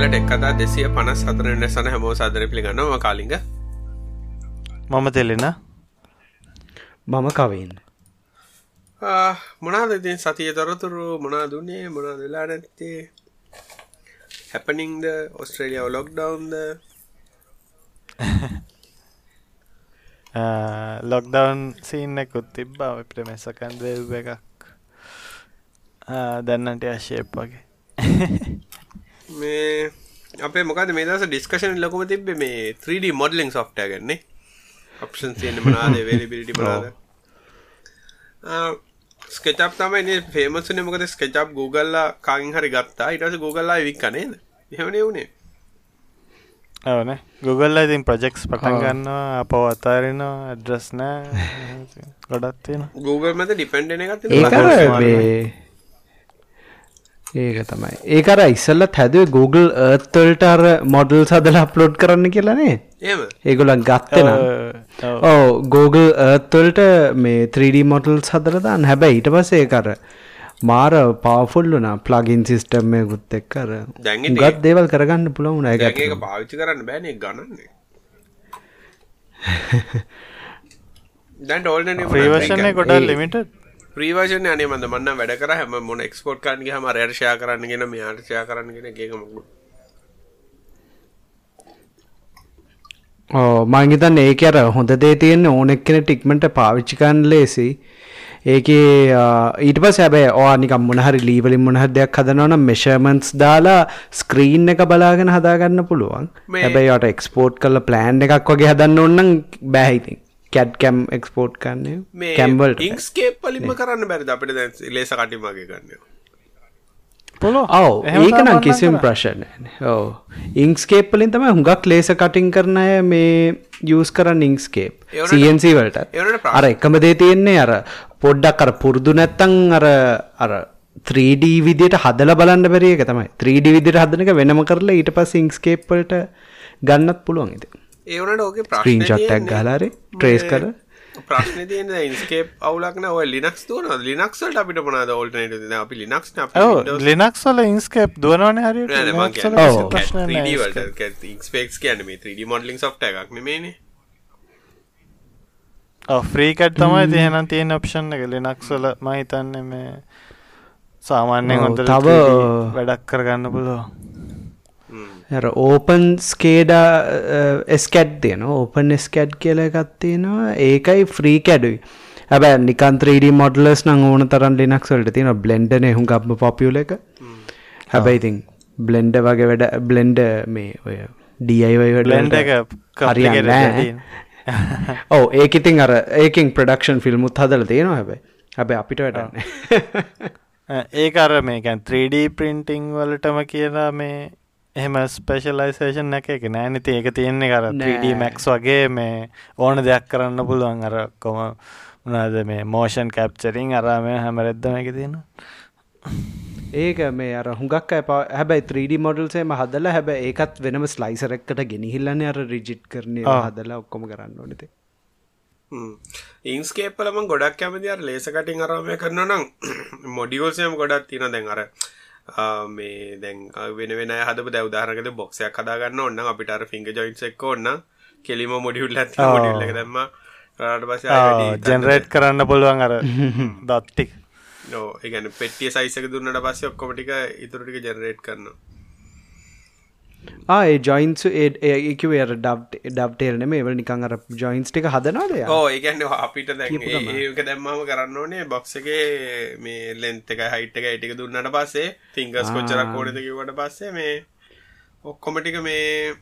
අයිබං කලට එක් කතා දෙසිය පනස් හතරන්න සන හැමෝ සාදර පිළිගන්නම කාලිග. මම තෙලෙන. මම කවන්න මොනාද ඉතින් සතිය තොරතුරු? මොනා දුන්නේ මොනා වෙලා නැත්තේ? හැපනිංද ඔස්ට්‍රේලියාව ලොක්ඩවන්ද ලොක්ඩවන් සීන්නකුත් තිබ්බා. අපිට මෙසකන්ද එකක්. දැන්නට අශේප් වගේ මේ අපේ මොකද මේ දස ඩිස්කෂන් ලොකම තිබ මේ 3D මොඩලිං සොෆ්ට ගන්නේ ඔප්ෂන් තියන මනාද වේලිබිලිටි මනාද ස්කෙචප් තමයි ෆේමසන මොකද ස්කෙචප් Googleලා කාගින් හරි ගත්තා. ඉටස Googleලා වික්කනේද එහෙමනේ වුණේ ඕන Google ඉතින් ප්‍රජෙක්ස් පටන් ගන්නවා අප අතාරෙනවා ඇඩ්‍රස් නෑ. ගොඩත් තියෙන Google මත ඩිපෙන්ඩන එකත් ඒ ඒක තමයි. ඒකර ඉස්සල්ල හැදුව Google ඒර්තල්ට අර මොඩල් සදල අප්ලෝඩ් කරන්න කියලනේ ඒගොලන් ගත්තන ඕ Google ඒර්තල්ට මේ 3D මොටල් සදරදාන්න හැබැයි ඊට පසේ කර මාර පාෆුල්ලුන ප්ලගින් සිිස්ටම් ගුත් එක්කර ගත් දේවල් කරගන්න පුළවුන එක පාවිච්චි කරන්න බෑන ගණන්නේ. දැන්ට ඕල්න ප්‍රවර්ෂණය ගොඩල් ලිමිට ප්‍රීවර්ෂණ අනේ මඳ මන්න වැඩ කර හැම මොන එක්ස්පෝට් කරන්නගේ හම රර්ෂයා කරන්නගෙන මේ ආර්ෂයා කරන්නගෙන එකමකු ඕ මංගිතන් ඒක අර හොඳ දේ තියෙන්නේ ඕනෙක් කෙන ටික්මට පාවිච්චිකන් ලේසි. ඒක ඊට පස් හැබැ ඕනිකම් මොනහරි ලීවලින් මොනහ දෙයක් හදනවන මෙෂර්මන්ස් දාලා ස්ක්‍රීන් එක බලාගෙන හදාගන්න පුළුවන්. හැබැයි යට එක්ස්පෝට් කල ප්ලෑන්් එකක් වගේ හදන්න ඔන්නන් බැහිතින් කැඩ් කැම් එක්ස්පෝට් කන්නේ කැම්බල් ඉංස්කේප් පලිම කරන්න බැරි අපිට ලේස කටිමගේ ගන්න පොලො ඔව. ඒකනම් කිසිම් ප්‍රශ්න ඕ ඉංස්කේප්පලින් තම හුඟක් ලේස කටින් කරනය මේ යස් කරන්න ඉංස්කේප් සන්C වලට අර එකම දේ තියෙන්නේ අර පොඩ්ඩක් අර පුරුදු නැත්තං අර අර 3D විදියට හදල බලන්න බැරිය එක තමයි. 3D විදිට හදනක වෙනම කරලා ඊට පස් ඉංස්කේප්පලට ගන්නත් පුළුවන් ඉති ඒවනට ඕක ප්‍රීන්චොට්ටක් ගලාර ට්‍රේස් කර ප්‍රශ්න තියන ඉන්ස්කේප් අවුලක්න ඔය ලිනක්ස් තුවන ලිනක්සල්ට අපිට පනද ඔල්ටනට අපි ලිනක්ස් ලිනක්ස්වල ඉන්ස්කේප් දුවනවන හරි ඉක්ස්පෙක්ස් කියන මේ 3D මොඩලින් සොෆ්ට එකක් නෙමේනේ ෆ්‍රීකට් තමයි තියනම් තියෙන ඔප්ෂන් එක. ලිනක්ස්වල මහිතන්න මේ සාමාන්‍යයෙන් හොඳ තව වැඩක් කරගන්න පුළුවන් ඕපන් ස්කේඩා එස්කැඩ් තියෙන ඕපන් ස්කැඩ් කියල එකත් තියෙනවා. ඒකයි ෆ්‍රී කැඩුයි හැබැ නිකන්ත්‍රේඩ මොඩලස් නං ඕන තරන් ලිනක්සල්ට තියෙන බ්ලෙන්ඩන එහු ගබ්ම පොපියල එක. හැබැයිඉතින් බ්ලෙන්ඩ වගේ වැඩ බ්ලෙන්ඩ මේ ඔය ඩයිවයි වැඩ හරියන්න ඕ ඒක ඉතින් අර ඒකින් ප්‍රඩක්ෂන් ෆිල්මුත් හදල තියෙනවා හැබැයි. හැබැ අපිට වැඩන්න ඒක අර මේකැන් 3D පින්ටිං වලටම කියලා මේ එහෙම ස්පේෂලයිසේෂන් එක එක නෑ. නති ඒක තියෙන්නේ කර 3D මැක්ස් වගේ මේ ඕන දෙයක් කරන්න පුළුවන්. අර කොම මොනාද මේ මෝෂන් කැප්චරින් අරම හැමරෙද්දම එක තියෙන ඒක මේ අර හුඟක් ඇප හැබැයි 3D මොඩල්සේම හදලා හැබ ඒකත් වෙනම ස්ලයිසරක්කට ගෙනහිල්ලන්න අර රිජිට් කරනය හදලා ඔක්කොම කරන්න ඕනතේ ඉන්ස්කේපලම ගොඩක් කැමති අර ලේසකටින් අරමය කරන නම් මොඩියෝල්සයම ගොඩක් තින දැන් අර මේ දැන් වෙන වෙන හද දවදාරකද බොක්ෂයක් කදාගන්න ඔන්න අපිට අර ෆිංග ජොයින්ස් එක්ක ඔන්න කෙලිම මොඩියුල් ඇත් මොඩිල්ල දැම්ම. රට පස ජෙනරේට් කරන්න පුළුවන් අර දත්තික් නෝ ඒගැන පෙටිය සයිසක දුන්නට පස්සේ ඔක්කොමටික ඉතුරටික ජෙනරේට් කරනවා ඒ ජොයින්ස් ඒකවර ඩබ් ඩබ්ටේල්න මේ වල නිකං අර ජොයින්ස් ටික හදනවාද ඕ ඒගැන්න අපිට ඒක දැම්මම කරන්න ඕනේ බොක්ස එක මේ ලෙන්ත එක හයිට් එක ටික දුන්නට පස්සේ ෆිංගස් කොච්චරක් ඕනද කිවට පස්සේ මේ ඔක්කොමටික මේ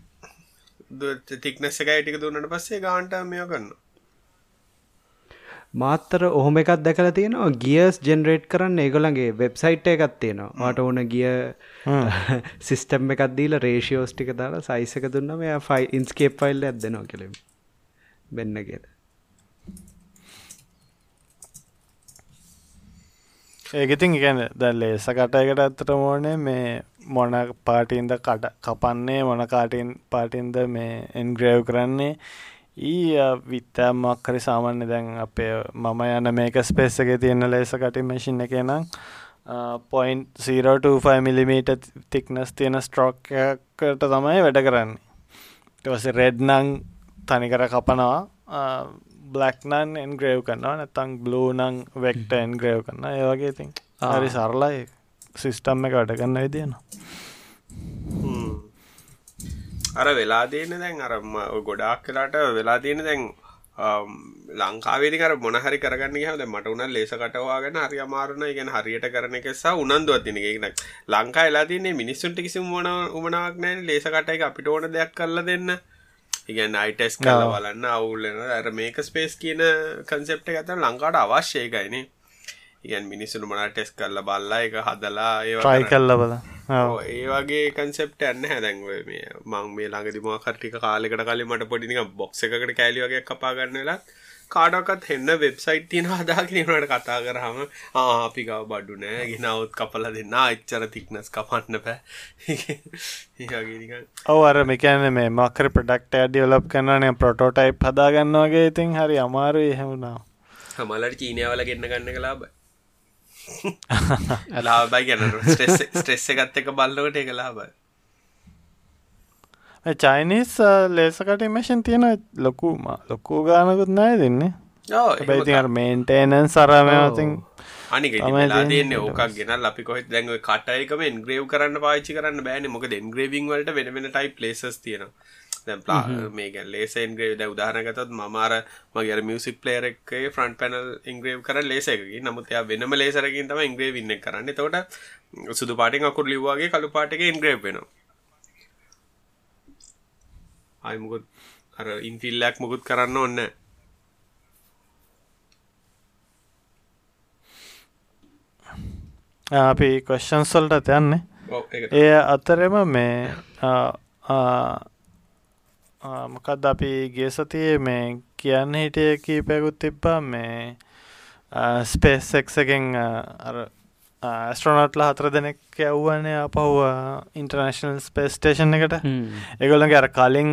තික්නස්ස එකයි ටික දුන්නට පස්සේ ගාන්ට මෙය කරන්න මාත්තර ඔහොම එකක් දැකලා තියෙනවා. ගියස් ජෙනරේට් කරන්න ඒගොලන්ගේ වෙබ්සයිට් එකත් තියෙනවා. මට ඕන ගිය සිිස්ටම් එකක් දීල රේෂියෝස් ටික දාලා සයිසක දුන්නම ෆයි ඉන්ස්කේප් ෆයිල් ඇදනවා කෙලෙම බෙන්න කියල. ඒගතින් ගැන දැල්ලේ සකටයකට ඇත්තට මෝනේ මේ මොන පාටින්ද කට කපන්නේ මොන කාටින් පාටින්ද මේ එන්ග්‍රේව් කරන්නේ ඊ විත්තෑම්මක් හරි සාමාන්‍ය දැන් අපේ මම යන මේක ස්පේස් එක තියෙන ලේස කටි මැසින් එක නම් 0.05 මිලිමීට තික්නස් තියෙන ස්ට්‍රෝක්කට තමයි වැඩ කරන්නේ. ටස රෙඩ් නං තනිකර කපනවා. බ්ලක්නන් එන්ග්‍රේව් කරනවා. නැතං බ්ලූ නං වෙක්ට එන්ග්‍රේව් කරන්න ඒවගේ ඉතින් හරි සරලයි. සිිස්ටම් එක වැඩ කරන්න විදියනවා අර වෙලා තියෙන දැන් අර ගොඩාක් කලාට වෙලා තියෙන දැන් ලංකාවේදි කර මොනහරි කරගන්න ගහම මට උන ලේස කටවාගෙන හරි අමාරුණ ඉගෙන හරියට කරන එකෙසා උනන්දුවත් තින එකක් ලංකා එලා තින්නේ මිනිස්සුන්ට කිසි මොන උමනාවක් නෑ. ලේස කටයි අපිට ඕන දෙයක් කරලා දෙන්න. ඉගැන් අයිටස් කල බලන්න අවුල්ලන ඇර මේක ස්පේස් කියන කන්සෙප්ට ඇත ලංකාට අවශ්‍යයකයිනේ ඉගැන් මිනිස්සුන මනා ටෙස් කරල බල්ලා එක හදලා ඒ ට්‍රයි කල්ල බලා ඒ වගේ කන්සෙප්ට යන්න හැදැන්ව මේ මං මේ ළඟදි මොකටික කාලෙකට කලින් මට පොඩිනික බොක්ස එකට කෑලි වගේ කපාගන්න වෙලා කාඩක්කත් එන්න වෙබ්සයිට් තියෙන හදාකිනට කතා කරහම ආපිකාව බඩු නෑ. ගෙනවත් කපල දෙන්න. එච්චර තික්නස් කපන්න පෑ ඔව අර මෙකැන මේ මක්කර ප්‍රඩක්ට ඩියලප් කරනනේ ප්‍රොටෝටයිප් හදාගන්න වගේ ඉතින් හරි අමාරු එහෙමුණා හමලට චීනයවල ගන්න ගන්න කලාබ ලාබයි ගැන ස්ට්‍රෙස්ස එකත් එක බල්ලකට එක ලාබයි චයිනිස් ලේසකට මේෂන් තියෙන ලොකුම ලොකු ගානකුත් නෑ දෙන්නේ. බයිති මේන්ටේනන් සරමතින් අනික ලාදන්න ඕකක් ගෙන අපි කොත් දැන්ව කටයකම එන්ග්‍රේව් කරන්න පාචි කරන්න බෑන. මොක එන්ග්‍රේවිං වලට වෙන වෙන ටයි් ලේසස් තියෙනවා දැන් මේක ලේස ඉන්ග්‍රේව් දැන් උදාහරණයකට මම අර මගේ මියුසික් ප්ලේයර් එකේ ෆ්‍රන්ට් පැනල් ඉන්ග්‍රේව් කරන ලේස එකකින්. නමුත් එයා වෙනම ලේසරකින් තමයි ඉන්ග්‍රේවින් එක කරන්නේ. එතකොට සුදු පාටින් අකුරු ලිව්වාගේ කළු පාට එකේ ඉන්ග්‍රේව් වෙනවා. ආයි මොකද අර ඉන්ෆිල් එකක් මොකුත් කරන්න ඕනේ අපි කොස්්චන්ස් වලට යන්නේ. ඒ අතරෙම මේ මොකක්ද අපි ගිය සතියේ මේ කියන්න හිටිය කීපයකුත් තිබ්බා මේ ස්පේස් එක්සකෙන් අර ඇස්ට්‍රෝනට්ලා හතර දෙනෙක් යව්වනේ අපහුව ඉන්ටර්නශනල් ස්පේස් ටේෂන් එකට. එගොලගේ අර කලින්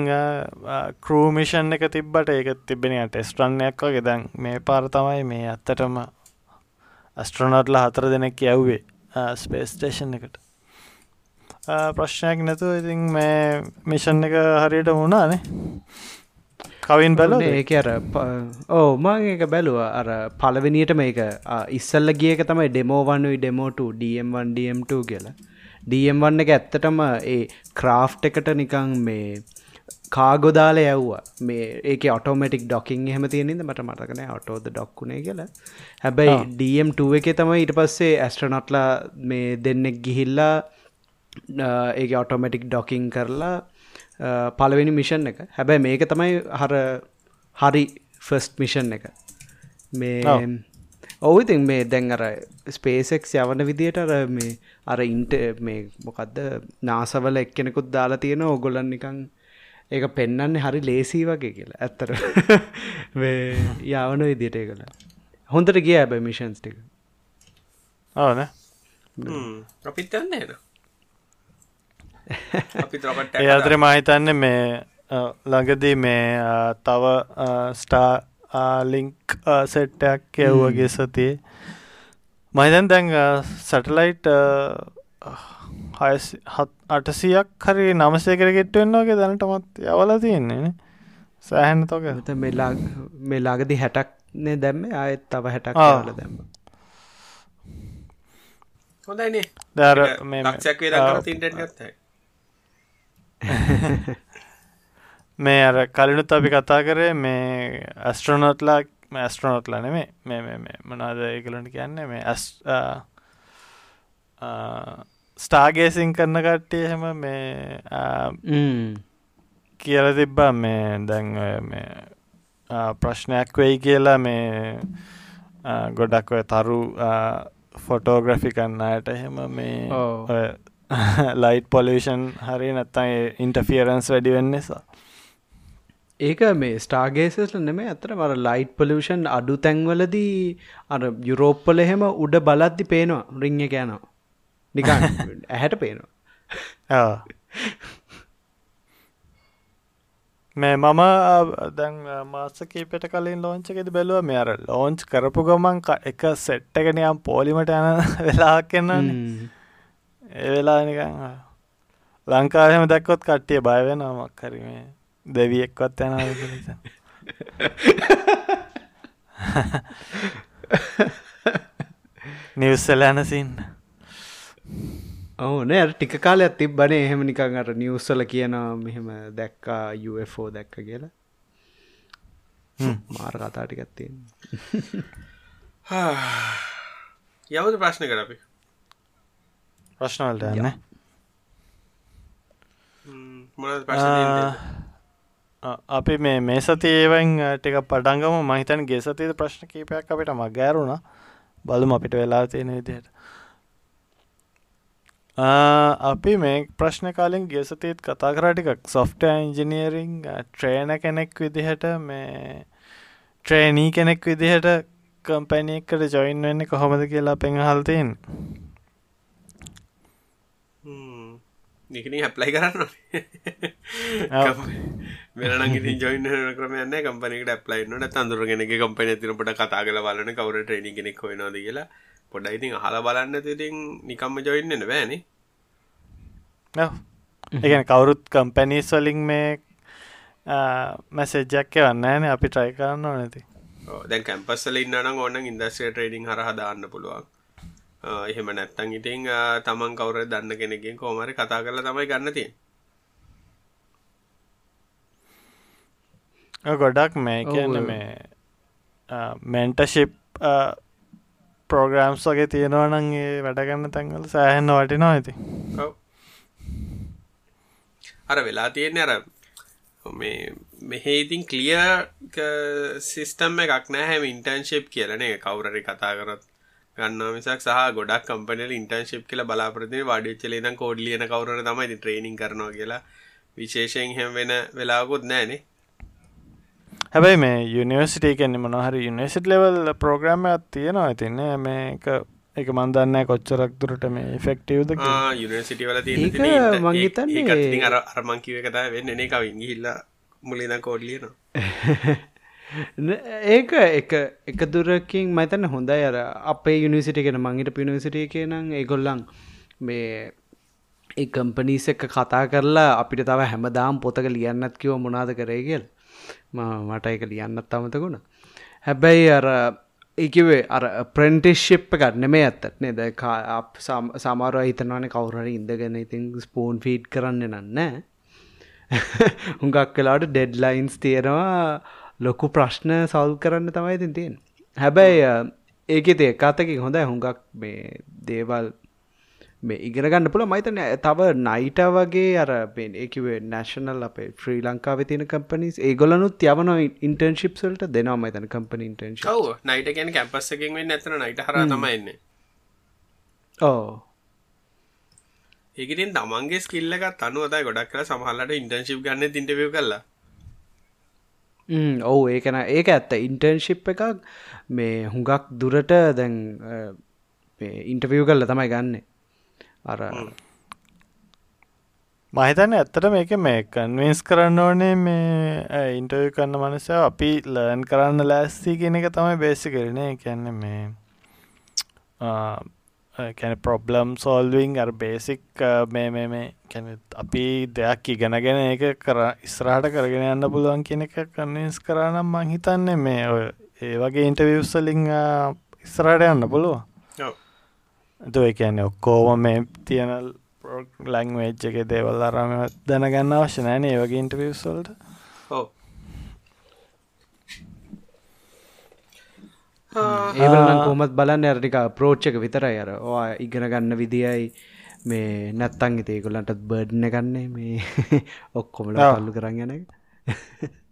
කරූමිෂන් එක තිබ්බට ඒක තිබෙන ටෙස්ට්‍රන්නයක් වගේ. දැන් මේ පාර තමයි මේ ඇත්තටම ඇස්ට්‍රෝනට්ලා හතර දෙනෙක් යව්වේ ස්පේස් ටේෂන් එකට ප්‍රශ්නයක් නැතුව ඉතින් මේ මිෂන් එක හරියට වුණානේ. කවින් බැල ඒක අර ඕ මං එක බැලුව. අර පලවෙනියට මේක ඉස්සල්ල ගියක තමයි ඩෙමෝවන්නුයි ඩෙමෝට ඩම්1 ඩම්2 කියලා. ඩම්1 එක ඇත්තටම ඒ ක්‍රාෆ් එකට නිකං මේ කාගොදාල යව්වා මේ ඒක ඔටෝමටික් ඩොකින් එහෙම තියෙනද මට මටකන ඔටෝද ඩොක්කුණේ කියලා. හැබැයි ඩම්2 එක තමයි ඊට පස්සේ ඇස්ට්‍රනොට්ලා මේ දෙන්නෙක් ගිහිල්ලා ඒක ඔටෝමටික් ඩොකින් කරලා පලවෙනි මිෂන් එක. හැබැයි මේක තමයි හර හරි ෆස්ට් මිෂන් එක. මේ ඔවුඉතින් මේ දැන් අර ස්පේසෙක් යවන විදියට අර මේ අර ඉන්ට මේ මොකක්ද නාසවල එක්කෙනෙකුත් දාලා තියෙන ඔගොලන් නිකං ඒක පෙන්න්නන්නේ හරි ලේසී වගේ කියලා. ඇත්තර යවන විදියට කළ හොඳට ගිය ඇබ මිෂන්ස් ටික. ඕන අපිත්තන්නේ ඒ අතර මහිතන්න මේ ළඟදී මේ තව ස්ටා ලිංක් සෙට්ටයක් යව්වගේ සතියේ මහිතන් දැන් සැටලයිට් අටසියක් හරි නමසය කර ගෙට්ටවෙන්නගේ දැනටමත් යවල තියෙන්නේ සෑහන තොක මෙලා මෙලාගදි හැටක්නේ දැම්ම. ආයත් තව හැටක් ල දැම්ම. හොඳයිනේ දර මේ ලක්ෂයක් වේ ඉටනත් මේ අර කලිනුත් අපි කතා කරේ මේ ඇස්ට්‍රනොට්ලා ඇස්ට්‍රනොට්ලා නෙමේ මේ මේ මනාද ඒකලට කියන්නේ? මේ ඇස් ස්ටාගේසින් කරන කට්ටිය එහෙම මේ කියල තිබ්බා. මේ දැන් මේ ප්‍රශ්නයක් වෙයි කියලා මේ ගොඩක් ඔය තරු ෆොටෝග්‍රෆි කන්න අයට එහෙම මේ ලයිට් පොලිෂන් හරි නැත්තයි ඉන්ටෆියරන්ස් වැඩි වෙන්න නිසා. ඒක මේ ස්ටාගේසස්ල නෙමේ අතර මර ලයිට් පොලිෂන් අඩු තැන්වලදී අර යුරෝප්පල එහෙම උඩ බලද්දි පේනවා රිං එක යනවා. නිකන් ඇහැට පේනවා. මේ මම දැන් මාස කීපට කලින් ලෝංචකෙද බැලුව මෙ අර ලෝංච් කරපු ගමන් එක සෙට්ටගෙනයම් පෝලිමට යන වෙලාක් එන්නන්නේ ඒ වෙලා නිකං ලංකාවම දැක්කොත් කට්ටිය බයවෙන මක් හරිමේ දෙවියෙක්වත් යන නිවස්සල යනසින්න ඔවු නෑ ටික කාලයක් තිබ්බනේ. එහෙම නිකං අර නිවස්සල කියනවා මෙහෙම දැක්කා UFෝ දැක්ක කියලා. මාර කතා ටිකත් තියෙන යවද ප්‍රශ්න කර අපි ප්‍රශ්නවලට යන්න අපි මේ මේ සතියවන් ටික පටන්ගම. මහිතන් ගේ සතිද ප්‍රශ්න කීපයක් අපිට මක් ගෑරුණ බලුම අපිට වෙලා තියෙන විදිහට. අපි මේ ප්‍රශ්න කාලින් ගෙසතීත් කතා කරටිකක් සොෆ්ට ඉංජිනියරිං ට්‍රේන කෙනෙක් විදිහට මේ ට්‍රේනී කෙනෙක් විදිහට කම්පැනියකට ජොයින් වෙන්න කොහොමද කියලා පෙන් නිකනින් හැප්ලයි කරන්න. ති ජොයින් කරමයන්න කම්පනකට ඇප්ලයින්නට තන්දුරගෙනක කම්පනය තිනපට කතා කල බලන කවර ට්‍රේනි කෙනෙක් හොයනද කියලා. පොඩ ඉතින් හල බලන්න. තිතින් නිකම්ම ජොයින්න බෑනේ එකන කවුරුත් කම්පැනිස් වලින් මේ මැසෙජ්ජක් වන්න න. අපි ට්‍රයි කරන්න ඕනැති දැන් කැම්පස්සල ඉන්නනම් ඕන්න ඉන්දස්්‍රිය ට්‍රේඩිං හර දාන්න පුළුවන් එහෙම නැත්තං ඉතින් තමන් කවුර දන්න කෙනෙකින් කෝමරි කතා කරලා තමයි ගන්නතිය ගොඩක් මේ කියන්න මේ මෙන්ටශිප් ප්‍රෝග්‍රම්ස් වගේ තියෙනවනන්ගේ වැඩගන්න තැන්වල සෑහෙන්න වටිනවා ඇති අර වෙලා තියෙන්නේ අර මේ මෙහෙඉතින් කලිය සිිස්ටම් එකක් නෑහැම ඉන්ටර්න්ශිප් කියලනේ කවුරරි කතා කරත් ගන්න මිසක් සහ ගොඩක් කම්පනල ඉන්ටර්න්ශිප් කියල බලාපරති වඩච්චලේ නම් කෝඩ්ලියන කවර තමයි ට්‍රේනිින් කරනවා කියලා. විශේෂයෙන් හැම් වෙන වෙලාකුත් නෑනේ හැබැයි මේ යුනිවර්සිට කෙන්නෙ මොනහරි යුනිසිට ලෙවල් ප්‍රෝග්‍රම තියෙනවා තින්නේ මේක එක මන්දන්න කොච්චරක් දුරට මේ ෆෙක්ටවද යුනිසිටි වල මංගේතන්නේ අර අරමංකිව කතා වෙන්න. එන කවින් හිල්ල මුලින කෝඩ්ලියන ඒක එක එක දුරකින් මතන හොඳයි. අර අපේ යුනිසිට කෙන මංගිට පිනිසිටිය කියනම් ඒගොල්ලන් මේ ඒ කම්පනීස එක කතා කරලා අපිට තව හැමදාම් පොතක ලියන්නත් කිව මොනාද කරේගල් මට එක ලියන්නත් අමතකුණ හැබැයි අර ඒකිවේ අර ප්‍රෙන්ටිශ්ිප් එකත් නෙමේ ඇත්තත් නේද? සමාර හිතනවාන කවුරට ඉඳගෙන ඉතින් ස්පෝන් ෆීඩ් කරන්න නන්න හුඟක් කලාට ඩෙඩ්ලයින්ස් තියෙනවා. ලොකු ප්‍රශ්න සවල් කරන්න තමයි ඉතින් තියෙන් හැබැයි ඒකෙතේ එකතකින් හොඳයි හුඟක් මේ දේවල් මේ ඉගෙන ගන්න පුළ මයිතන තව නයිට වගේ අර ඒකිවේ නැශනල් අපේ ශ්‍රී ලංකාව තින කම්පනිස් ඒගොලනුත් යවන ඉන්ටර්න්ශිප්සල්ට දෙනවා මතන කම්පනි ඉන්ටර්න්ශ නයිට ගැන කැම්පස්සකින් වෙන්න ඇතන නයිට හර තමයින්න ඕ ඒකතින් තමන්ගේ ස්කිල්ලකත් අනුවතයි ගොඩක් කල සමහල්ලට ඉන්ටර්න්ශිප් ගන්න ඉන්ටවව කල්ලා ඔවු ඒකන ඒක ඇත්ත. ඉන්ටර්න්ශිප් එකක් මේ හුඟක් දුරට දැන් ඉන්ටවිය් කල්ල තමයි ගන්නේ. අර මහිතන ඇත්තට මේක මේ කන්වේස් කරන්න ඕනේ මේ ඉන්ටව් කරන්න මනස අපි ලර්න් කරන්න ලෑස්ති කියෙන එක තමයි බේසි කරනේ කැන්න මේ කැන ප්‍රොබ්ලම් සෝල්විං අර බේසික් මේ මේ මේ කැන අපි දෙයක් ඉගෙනගෙන ඒක කර ඉස්රාට කරගෙන යන්න පුළුවන් කියන එක කන්වස් කරනම් මං හිතන්නේ මේ ඔය ඒ වගේ ඉන්ටවිවස්සලිං ඉස්රාට යන්න පුළුවන්. එතුව කියන්නේ ඔක්කෝම මේ තියෙන ලැංවේජ් එක දේවල් අරම දැනගන්න අවශ්‍ය නෑන ඒ වගේ ඉන්ටවියස්වල්ට ඒවලන් කොමත් බලන්න අරටික ප්‍රෝච්චක විතරයි. අර ඕ ඉගෙන ගන්න විදියි මේ නැත්තං ඉතේකුලන්ටත් බර්ඩ්න ගන්නේ මේ ඔක්කොමල කල්ලු කරන්න යන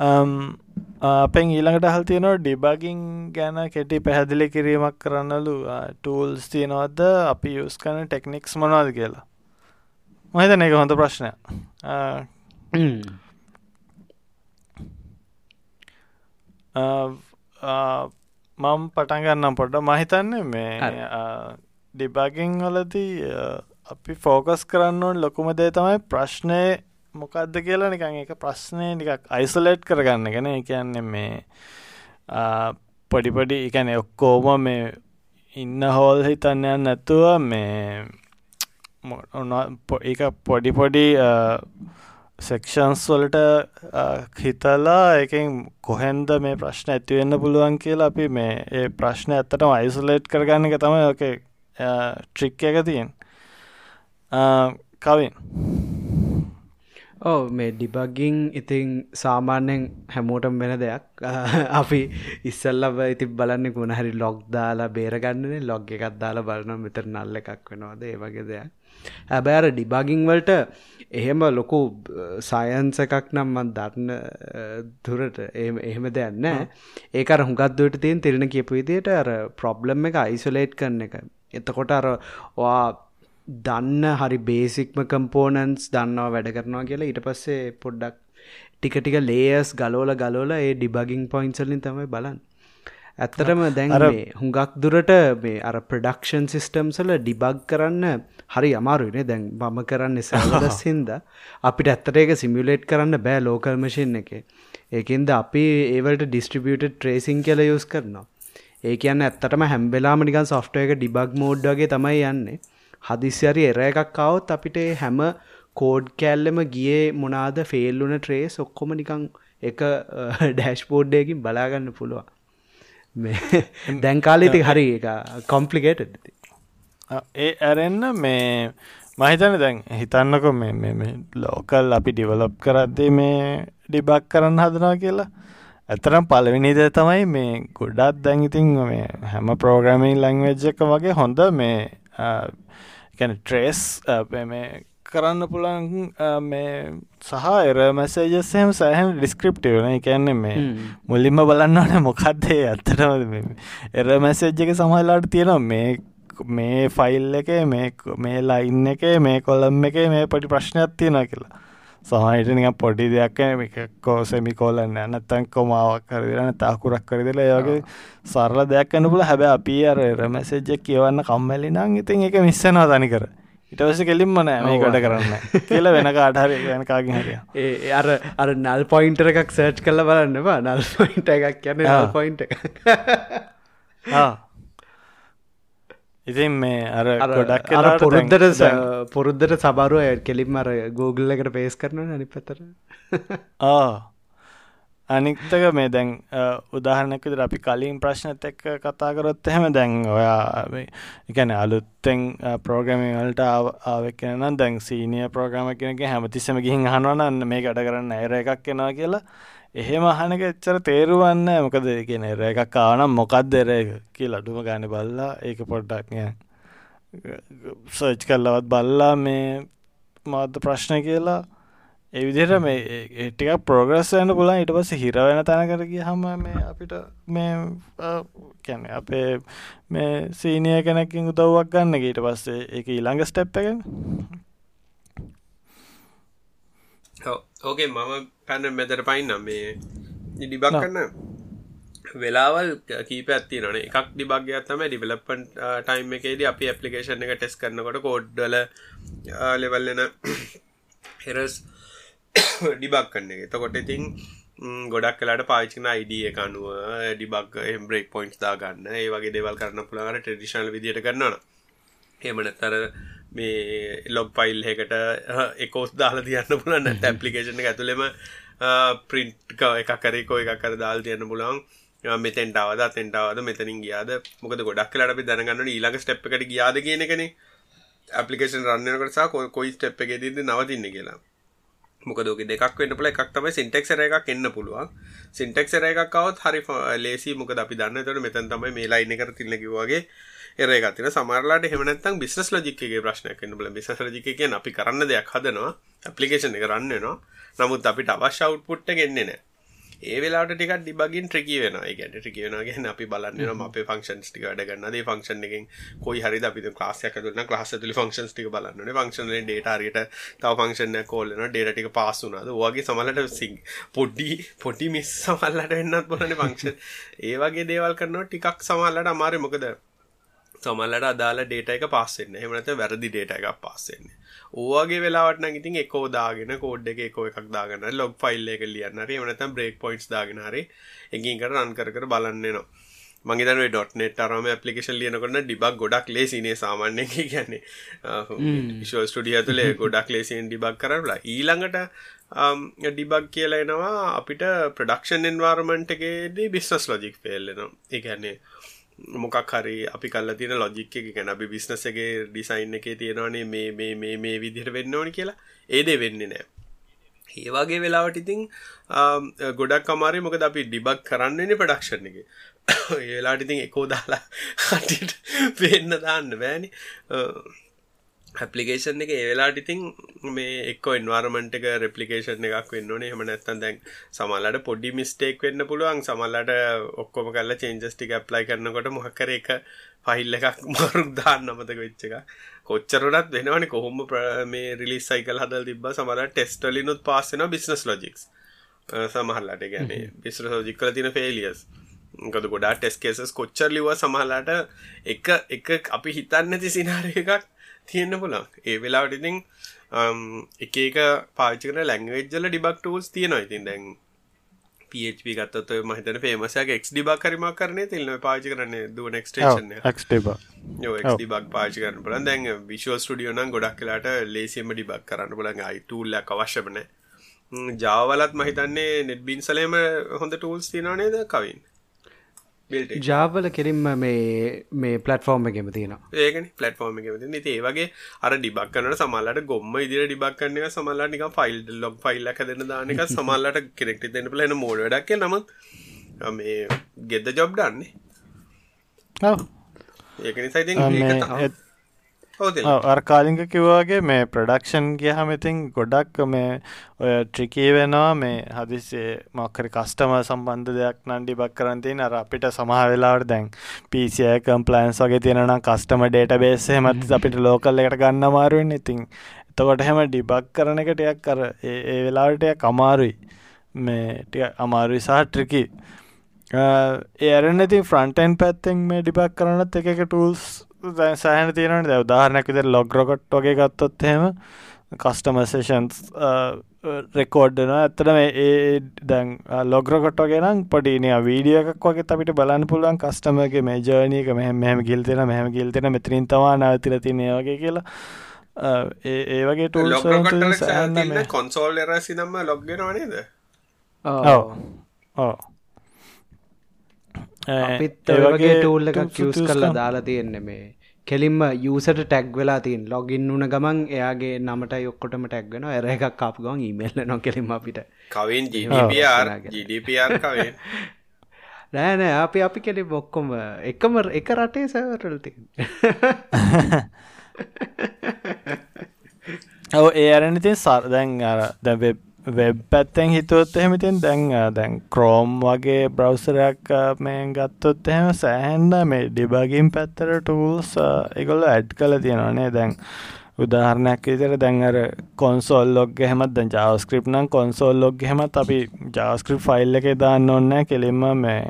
අපෙන් ඊළඟට හල් තියෙනවා ඩිබගින් ගැන කෙටි පැහැදිලි කිරීමක් කරන්නලු. ටූල්ස් තියෙනවද? අපි යස් කන ටෙක්නික්ස් මොනවාද කියලා. මහිතන එක හොඳ ප්‍රශ්නය මම් පටන්ගන්නම් පොඩ්ඩ මහිතන්නේ මේ ඩිබගින් වලදී අපි ෆෝකස් කරන්න ඕන් ලොකුම දේ තමයි ප්‍රශ්නය මොකක්ද කියලා. නිකන් එක ප්‍රශ්නය ටිකක් අයිසලේට් කරගන්න ගැන කියන්නේ මේ පොඩිපොඩි එකැන ඔක්කෝම මේ ඉන්න හෝල් හිතන්නයන් නැතුව මේ එක පොඩි පොඩි සෙක්ෂන්ස් වලට හිතලා එකින් කොහෙන්ද මේ ප්‍රශ්න ඇතිවෙන්න පුළුවන් කියලා අපි මේ ඒ ප්‍රශ්න ඇත්තටම අයිසුලේට් කරගන්න එක තමයි ඕක ට්‍රික් එක තියෙන් කවින්. ඕ මේ ඩිබගින් ඉතින් සාමාන්‍යෙන් හැමෝටම් වෙන දෙයක්. අපි ඉස්සල්ලබ ඉති බලන්න ගුණ හරි ලොග් දාලා බේරගන්නන ලොග් එකත් දාලා බලන මෙතර නල්ල එකක් වෙනවාද ඒ වගේ දෙයක්. හැබැර ඩිබාගිං වලට එහෙම ලොකු සයන්ස එකක් නම් මන් දන්න දුරට එහෙම දෙයන්න ඒක හුගත්දුවට තියෙන් තිරෙන කියපු විදියට අර ප්‍රොබ්ලම් එක අයිසොලේට් කරන එක. එතකොට අර වා දන්න හරි බේසික්ම කම්පෝනන්ස් දන්නවා වැඩ කරනවා කියලා ඊට පස්සේ පොඩ්ඩක් ටික ටික ලේයස් ගලෝල ගලෝල ඒ ඩිබගින් පොයින්සලින් තමයි බලන්න. ඇත්තටම දැන් හුඟක් දුරට මේ අර ප්‍රඩක්ෂන් සිිස්ටම්සල ඩිබග් කරන්න හරි අමාරුනේ දැන් බම කරන්න සැලදස් හින්ද. අපිට ඇත්තට ඒක සිමියලේට් කරන්න බෑ ලෝකල් මශන් එක. ඒකන්ද අපි ඒවලට ඩිස්ට්‍රිබියට ට්‍රේසින් කියල යස් කරනවා. ඒ කියන්න ඇත්තටම හැම්බෙලාම නිකන් සොෆ්ට එක ඩිබක් මෝඩ්ඩගේ තමයි යන්නේ. හදිස්්‍යරි එර එකක් කවුත් අපිට හැම කෝඩ් කෑල්ලම ගියේ මොනාද ෆෙල්ලුන ට්‍රේස් ඔක්කොම නිකං එක ඩෑශ්පෝඩ්ඩයකින් බලාගන්න පුළුවන් දැන් කාලෙති හරි කොම්පලිකේට ඒ ඇරෙන්න මේ මහිතන දැන් හිතන්නකො මේ ලෝකල් අපි ඩිවලොප් කරද්දේ මේ ඩිබක් කරන්න හදනා කියලා. ඇතරම් පලවිනිද තමයි මේ ගොඩත් දැන් ඉතින් මේ හැම ප්‍රෝග්‍රමින් ලංවෙජ් එක වගේ හොඳ මේ කැන ට්‍රේස් මේ කරන්න පුළන් මේ සහ එර මැසේජස්සයම සෑහන් ඩිස්ක්‍රප්ටි වන එකන්නේ මේ මුල්ලින්ම බලන්නට මොකක්දේ ඇත්තටම එර මැසේජ් එක සමහලාට තියෙනවා. මේ මේ ෆයිල් එක මේ මේ ලයින් එක මේ කොල්ලම් එක මේ පටි ප්‍රශ්නයක් තියෙන කියලා. සමහිට නික පොඩි දෙයක් එකකෝ සෙමි කෝලන්න නැත්තන් කොමාවක් කරදිරන තාකුරක් කරදිල ඒවගේ සරල දෙයක් කන්න පුල හැබැ අපි අර එර මැසේජ්ජ කියවන්න කම්මැලි නං ඉතින් එක මිස්සනවා තනි කර ඉටවස කෙලින්ම නෑ මේ ගොඩ කරන්න. කියල වෙන කාටහර යනකාගින් හරිය ඒ අර අර නල් පොයින්ටර එකක් සර්ච් කල බලන්නවා නල් පොයින්ට එකක් කියන්න පොයින්ට ඉතින් මේ අර ගොඩක් අර පුරුද්දට පුරුද්දට සබරුව කෙලින්ම අර ගෝගල්ල එකට පේස් කරන නනි පතර ආ අනික්තක මේ දැන් උදාහරණයකද අපි කලින් ප්‍රශ්නත් එක්ක කතා කරොත් එහෙම දැන් ඔයා එකන අලුත්තෙන් ප්‍රෝග්‍රමින් වලට ආවෙක්කෙන නම් දැන් සීනිය ප්‍රෝග්‍රම කෙනක හැමතිස්සම ගිහින් අහනවනන්න මේ කඩ කරන්න ඇර එකක් කෙනවා කියලා. එහෙම අහනක එච්චර තේරුවන්න මොකද කියන එර එකක් ආනම් මොකක්ද එර එක කියලා අඩුම ගාන බල්ලා ඒක පොඩ්ඩක් සර්ච් කරලවත් බල්ලා මේ මාධ ප්‍රශ්න කියලා විදිහට මේ ටික ප්‍රෝග්‍රස් යන්න පුලන් ඊට පස්සේ හිර වෙන තැනකට ගියහම මේ අපිට මේ කියන්නේ අපේ මේ සීනියර් කෙනෙක්ගෙන් උදව්වක් ගන්න ඊට පස්සේ ඒක ඊළඟ ස්ටෙප් එක ඕකේ මම පැන්න මෙතර පයින්නම්. මේ ඩිබක් කරන්න වෙලාවල් කීප ඇති නන එකක් ඩිබක්ගයක් තම ඩිවලපන් ටයිම් එකේද අපි ඇපලිකේෂන් එක ටෙස් කරනකොට කෝඩ්ඩල ලෙවල්ලෙන හෙරස් ඩිබක් කන්න එක. තකොට ඉතින් ගොඩක් කලාට පාචින අයිඩිය එක අනුව ඩිබක් එම්බ්‍රේක් පොයින්ස් දා ගන්න ඒ වගේ දෙවල් කරන්න පුළඟට ට්‍රඩිෂනල් විදිට කරන්නන එමනත්තර මේ ලොග් පයිල් එකට එකෝස් දාලා තියන්න පුලන්න ඇපලිකේෂන ඇතුළෙම ප්‍රින්ට් එක කරේකෝ එකක් කර දාල් තියන්න පුලන් මෙතෙන්ටාවද තෙන්ටාවද මෙතනින් ගියාද? මොකද ගොඩක් කලට අපි දැනගන්න ඊළඟ ස්ටප් එකට ගියාද කියන එකන. ඇපලිකේෂන් රන්නනකටසා කොයි ස්ටප් එක ද නවතින්න කියලා මොකදෝක දෙක් වන්න පල එකක් තම සිින්ටෙක්ර එකක් එන්න පුළුවන්. සිින්ටෙක්ර එකක්වත් හරි ලේසි මොක අපි දන්න තොට මෙතන් තමයි මේ ලයින කර තිල්ලකිවගේ එරගතින සමරලාට හෙමනත්තම් බිස්නස් ලජිකගේ ප්‍රශ්නයක් බල බිස ලජික කිය අපි කරන්න දෙයක් හදනවා ඇපලිකේෂන් එක රන්නනවා නමුත් අපිට අවශ්‍ය අවට්පුට්ට ගෙන්න්නේ නෑ ඒ වෙලාට ටික ඩිබගින් ට්‍රිකි වෙන ගැට ට්‍රිකි වෙනගෙන අපි බලන්න අපේ ෆංක්ෂන් ටික වැඩගන්න දේ ෆංක්ෂන් එකෙන් කොයි හරි අපි ලාසයක් දුන්න ලාස තුලි ෆංක්ෂන් ටික බලන්න ෆංක්ෂන ඩේටාරයට තව ෆංක්ෂන කෝල්ලන ඩේට ටික පාසුනාද වගේ සමලට සිං පොඩ්ඩි පොටි මිස් සමල්ලට එන්නත් බොලන ෆංක්ෂන් ඒ වගේ දේවල් කරනවා ටිකක් සමල්ලට අමාර මොකද සමල්ලට අදාලා ඩේට එක පස්සෙන්න එමනත වැරදි ඩේට එකක් පස්සෙන්නේ ඕගේ වෙලාට ඉතින් එකෝ දාගෙන කෝඩ් එක එකෝ එකක් දාගන්න ලොග් ෆයිල් එක ලියන්නරි එමනතම් බ්‍රේක් පොයින්ස් දාගෙනහරි එකින්කට රන් කර කර බලන්නනවා මගේතන ඩොට්නෙට් අරම පපලිකේෂන් ලියනකොට ඩිබක් ගොඩක් ලේසිනේ සාමාන්‍ය කියන්නේ. විශල් ස්ටඩිය තුළේ ගොඩක් ලේසියෙන් ඩිබක් කරලා. ඊළඟට ඩිබක් කියලා එනවා අපිට ප්‍රඩක්ෂන් එන්වාර්මන්ට් එකේදී බිස්නස් ලොජික් පෙල්ලෙනවා ඒගැන්නේ මොකක් හරි අපි කල්ල තියෙන ලොජික් එක ගැන අපි බිස්නස එක ඩිසයින් එක තියෙනවානේ මේ මේ මේ මේ විදිහට වෙන්න ඕනි කියලා. ඒදේ වෙන්නේ නෑ. ඒවාගේ වෙලාවට ඉතින් ගොඩක් අමාරි මොකද අපි ඩිබක් කරන්නන්නේ ප්‍රඩක්ෂන් එක. ඒලාට ඉතින් එකෝ දාලා හටිට පෙන්න දාන්න බෑනි. ඇපලිකේෂන් එක ඒවෙලාට ඉතින් මේ එක් එන්වාර්මට එක රෙපලිකේෂන් එකක් වෙන්න ඕනේ. හම නැත්තන් දැන් සමල්ලට පොඩි මිස්ටේක් වෙන්න පුළුවන්. සමල්ලට ඔක්කොම කල්ල චේන්ජස්ටික ඇප්ලයි කරනකොට මොහකර එක ෆයිල් එකක් මරුක් දාන්න අමතක වෙච්ච එක. කොච්චරටත් වෙනවන. කොහොම මේ රිලිස් සයිකල් හදල් තිබ සමල ටෙස්ටලිනුත් පාස්සෙන බිස්නස් ලොජික්ස් සමහල්ලට ගැන බිස්ර ලෝජික්කල තින ෆේලියස් ගොද ගොඩා ටෙස් කේසස් කොච්චර ලිව සමහලාට එක එක අපි හිතන්න ඇති සිනාර එකක් තියෙන්න්න පුලන් ඒ වෙලාවට ඉතින් එක එක පාචකන ලැංවේජ්ජල ඩිබක් ටූල්ස් තියෙනවා. ඉතින් දැන් PHP ගත්තත් මහිතන පේමසයක් එක් ඩිබක් කරිම කරන තිල්න පාචි කරන්න දුව නෙක්ස්ටේෂන් ඩිබක් පාචි කරන පුලන් දැන් විශෝ ස්ටඩියෝන ගොඩක් කලාට ලේසිම ඩිබක් කරන්න පුලන් අයිටූල්ලක් අවශ්‍යපන ජාවලත් මහිතන්නේ නෙට්බින් සලේම හොඳ ටූල්ස් තිනවනේද කවින් ජාවල කෙරින්ම මේ මේ පලටෆෝර්ම් එකම තියෙන ඒකන පලටෆෝර්ම් එක ති ඒ වගේ අර ඩිබක් කනට සමල්ලට ගොම්ම ඉදිර ඩිබක් කන්න සමල්ලා නික ෆයිල් ලොග් ෆයිල්ල දෙන්න දානක සමල්ලට කෙනෙක්ට දෙන්න පලන මෝඩ ඩක් නමුත් මේ ගෙද්ද ජොබ් දන්නේ ඒකනි සයිති අර කාලිංක කිව්වාගේ මේ ප්‍රඩක්ෂන් ගියහම ඉතින් ගොඩක් මේ ඔය ට්‍රිකී වෙනවා. මේ හදිසේ මොක්කරි කස්ටම සම්බන්ධ දෙයක් නන්ඩි බක් කරන්තින් අර අපිට සමහ වෙලාවට දැන් පිසිය කම්පලන්ස් වගේ තියෙනනම් කස්ටම ඩේට බේසේ මත් අපිට ලෝකල් එකට ගන්න අමාරුවෙන් ඉතින් එතකොට හැම ඩිබක් කරන එක ටයක් කර ඒ වෙලාටයක් අමාරුයි. මේ ටිය අමාරුයි සහ ට්‍රිකි ඒරන ඉතින් ෆ්‍රන්ටන් පැත්තෙන් මේ ඩිබක් කරනත් එක එක ටූල්ස් සෑහන තියෙනට දැව දාහරනැක් විතර ලොග් රොකට් වගේ ගත්තොත් හෙම කස්ටමසේෂන්ස් රෙකෝඩ්න ඇත්තටම ඒ දැන් ලොග්‍රකොට ගෙනම් පොඩිනය වීඩිය එකක් වගේ අපිට බලන්න පුළුවන්. කස්ටමගේ මේ ජර්නයක මෙහ මෙහම ගිල්තෙන මෙහම ගිල්තෙන මෙතරින් තවා නවතිර තිනය වගේ කියලා. ඒ වගේ ටූල් කොන්සෝල් එර සිනම්ම ලොග්ගෙනවනේද ඕ ඕ අපිත් වගේ ටූල් එකක් කිවස් කරලා දාලා තියෙන්නේ මේ. කෙලින්ම යසට ටැක් වෙලා තින් ලොගින් වුන ගමන් එයාගේ නමට යොක්කොටම ටැක්ගෙන එර එකක් කාප ගන් ඉමල්ල නො කෙලිම අපිට. කවින් GDPR කවේ නෑනෑ අපි අපි කෙලි බොක්කොම එකම එක රටේ සැවරල්ති ඔව ඒ අරනතින් සර්දැන් අර දැ වෙබ් පැත්තෙන් හිතුවොත් එහෙමතින් දැන් දැන් ක්‍රෝම් වගේ බ්‍රවසරයක් මේ ගත්තොත් එහෙම සෑහන්ඩ මේ ඩිබගින් පැත්තර ටූල්ස් එකොල්ල ඇඩ් කල තියෙනවානේ දැන් උදාහරණයක් විතර දැන් අර කොන්සෝල් ලොග් හෙමත් දැන් ජාවස්ක්‍රිප් නම් කොන්සෝල් ලොග් හෙමත් අපි ජාවස්ක්‍රිප් ෆයිල් එක දාන්න ඔන්න කෙලින්ම මේ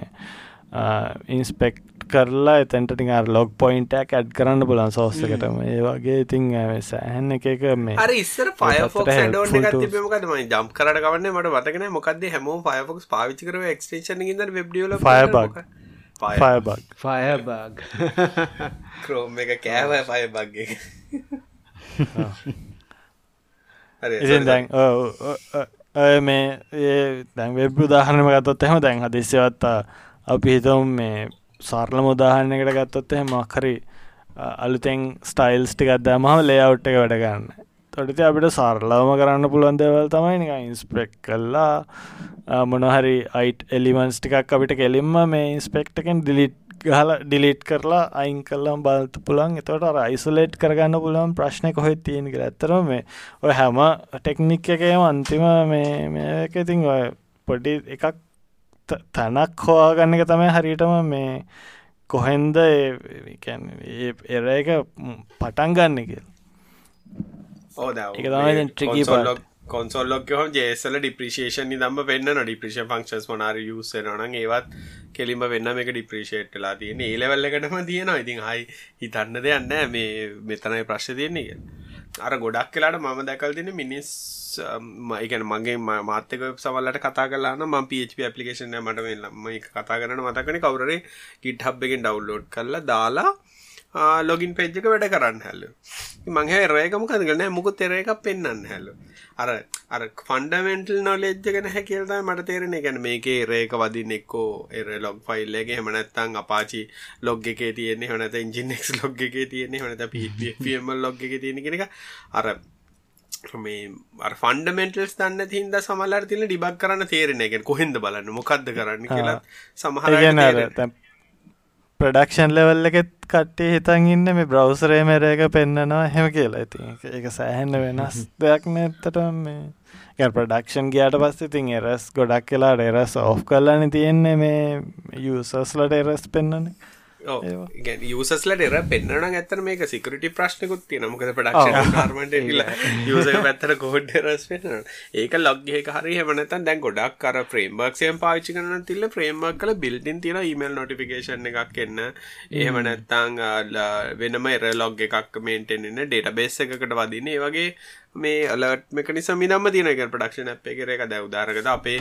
ඉන්ස්පෙක්් කරලා එතැන්ට අර ලොග් පොයින්ටක් ඇඩ් කරන්න පුලන් සෝස්සකටම ඒ වගේ ඉතින් සෑහන් එක එක මේ අර ඉස්සර ෆයෆොක් ඩෝනකත්තිබමකදම ජම් කරට ගවන්න මට වතකන මොකක්ද හැමෝ ෆයෆොක්ස් පාවිචි කර ක්ස්ටේෂන ඉද වෙබ්ඩියල ෆයබක් ෆයබක් ෆයබක් ක්‍රෝම් එක කෑව ෆයබක්ගේ ඉතින් දැන් මේ ඒ දැන් වෙබ් උදාහරණම ගත්තොත් එහෙම දැන් හදිස්සියවත්තා අපි හිතවම් මේ සරල මුදාහරණයකට ගත්තොත් එහෙම මක්හරි අලුතෙන් ස්ටයිල්ස් ටිකක් දැමම ලේඅවුට් එක වැඩ ගන්න. තොටිති අපිට සරලවම කරන්න පුළුවන් දෙවල් තමයි නික ඉන්ස්පෙක් කල්ලා මොනහරි අයිට් එලිමන්ස් ටිකක් අපිට කෙලින්ම මේ ඉන්ස්පෙක්ටකෙන් ඩිලිට් ගහල ඩිලිට් කරලා අයින් කල්ලම් බලත පුළන් එතවට අයිසුලේට් කරගන්න පුළුවන් ප්‍රශ්නය කොහෙ තියෙන කර ඇතරම මේ ඔය හැම ටෙක්නික් එකේම අන්තිම මේ මේක ඉතින් ඔය පොඩි එකක් තැනක් හොයාගන්න එක තමයි හරියටම මේ කොහෙන්ද එර එක පටන් ගන්න කියල. ඒක තමයි ට්‍රිකී කොන්සොල්ලොක් හම ජේසල ඩිප්‍රිෂේෂන් දම්ම වෙන්න ඩිප්‍රිෂ ෆංක්ෂස් මනාර යුසනන ඒවත් කෙලිම වෙන්න මේක ඩිප්‍රිෂේට්ලා තියෙන ඒලවල්ලකටම තියෙනවා. ඉතින් හයි හිතන්න දෙයන්න මේ මෙතනයි ප්‍රශ් තියන්නේ අර ගොඩක් කලාට මම දැකල් තින මිනිස් Um, මයිකන මගේ මාතක සවල්ලට කතා කලාන ම පප පපලිකේෂන මට වෙල්ලම කතා කරන මතකන කවුරේ කිට් හබ්බගෙන් ඩව්ලෝඩ් කරලා දාලා ලොගින් පෙජ්ජක වැඩ කරන්න හැල්ල මංහ රේකම කදගන්න මුකුත් තෙර එකක් පෙන්න්න හැල්ල අර අර ෆන්ඩමෙන්ටල් නොලෙජ්ජගෙන හැකිල්ද මට තේරෙන ගැන මේකේ රේක වදින්න එක්කෝ එර ලොග් ෆයිල්ලගේ හමනත්තං අපාචි ලොග් එක තියෙන්නේ. හනත ඉංජිනෙක්ස් ලොග් එක තියෙන්නේ. හනත පිම ලොග් එක තියෙන කෙනෙක අර මේ ෆන්ඩමෙන්ටල්ස් දන්න තින්ද සමල්ලට තිල ඩිබක් කරන්න තේරෙන එක කොහෙන්ද බලන්න? මොකක්ද කරන්න කියලා සමහර ප්‍රඩක්ෂන් ලෙවල් එකෙත් කට්ටේ හිතන් ඉන්න මේ බ්‍රවසරේ මෙර එක පෙන්න්නනවා හෙම කියලා. ඉති එක සෑහෙන්න වෙනස් දෙයක් නැත්තට මේ. ප්‍රඩක්ෂන් ගයාට පස්ස ඉතින් එරස් ගොඩක් කියලාට එරස් ඔෆ් කරලාන තියෙන්නේ මේ යුසස්ලට එරස් පෙන්න්නන්නේ යසස්ලට එර පෙන්න්න ඇතර මේක සිකරට ප්‍රශ්නකුත් තිය නමකද පඩක්ෂ කාර්මට යස පැත්තර කෝඩ් රස් පෙන්න්න ඒක ලොග්ගේ හරි හමනතන් දැන් ගොඩක් කර ප්‍රේම්බක්ෂයන් පාචි කරන තිල්ල ප්‍රේම්මක් කල බිල්ඩින් තින ඊමල් නොටිෆිකේෂන් එකක් එන්න. ඒහම නැත්තං වෙනම එර ලොග් එකක් මේන්ටෙන්න්න ඩේට බේස් එකකට වදින ඒ වගේ මේ අලට් මෙකනිසම දම්ම තියනක ප්‍රඩක්ෂන් ඇ් එක එක දැ උදාරකද අපේ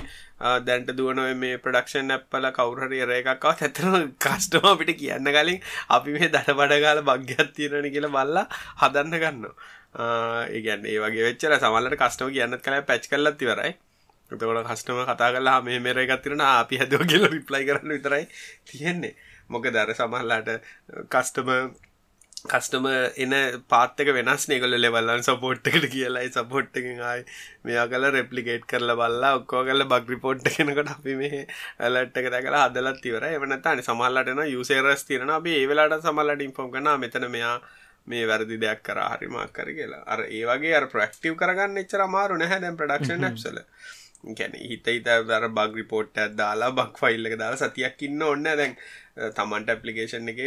දැන්ට දුවනව මේ ප්‍රඩක්ෂන් ඇප්පල කවුරහරි රේකක්කව ඇතන කස්ටම අපිට කියන්න කලින් අපි මේ දට බඩගාල භග්‍යත් තියෙනන කියලා බල්ලා හදන්න ගන්න ඒගැන් ඒ වගේ වෙච්චර සමල්ලට කස්ටම කියන්නත් කළ පැච් කල්ලත් තිවරයි එතකොට කස්ටම කතා කලා මේ මේර එකත්තිරන අපි හැදෝ කියල රිප්ලයි කරන්න විතරයි තියෙන්නේ. මොක දර සමල්ලාට කස්ටම කස්ටම එන පාත්තක වෙනස් නෙකල ලෙවල්ලන් සපෝට්කට කියලායි සපෝට්ටකින් ආයි මෙයා කල රෙප්ලිකේට් කරල බල්ලා ඔක්කෝ කල බක් රිපෝට් කෙනකට අපි මේ ඇලට්ක දැකල හදලත් තිවර එවනතාන සමල්ලටන යුසේරස් තිරන අපි ඒවෙලාට සමල්ලට ඉන්ෆෝම් කන මෙතන මෙයා මේ වැරදි දෙයක් කර. හරිමක් කර කියලා. අර ඒවගේ අර ප්‍රක්ටව් කරගන්න එච්චර මාරු නැහැ දැන් ප්‍රඩක්ෂන් නැප්සල ගැන හිත හිත දර බක් රිපෝට් දාලා බක් ෆයිල්ලක දාලා සතියක් ඉන්න ඔන්න දැන්. තමන්ට ඇපලිකේෂන් එක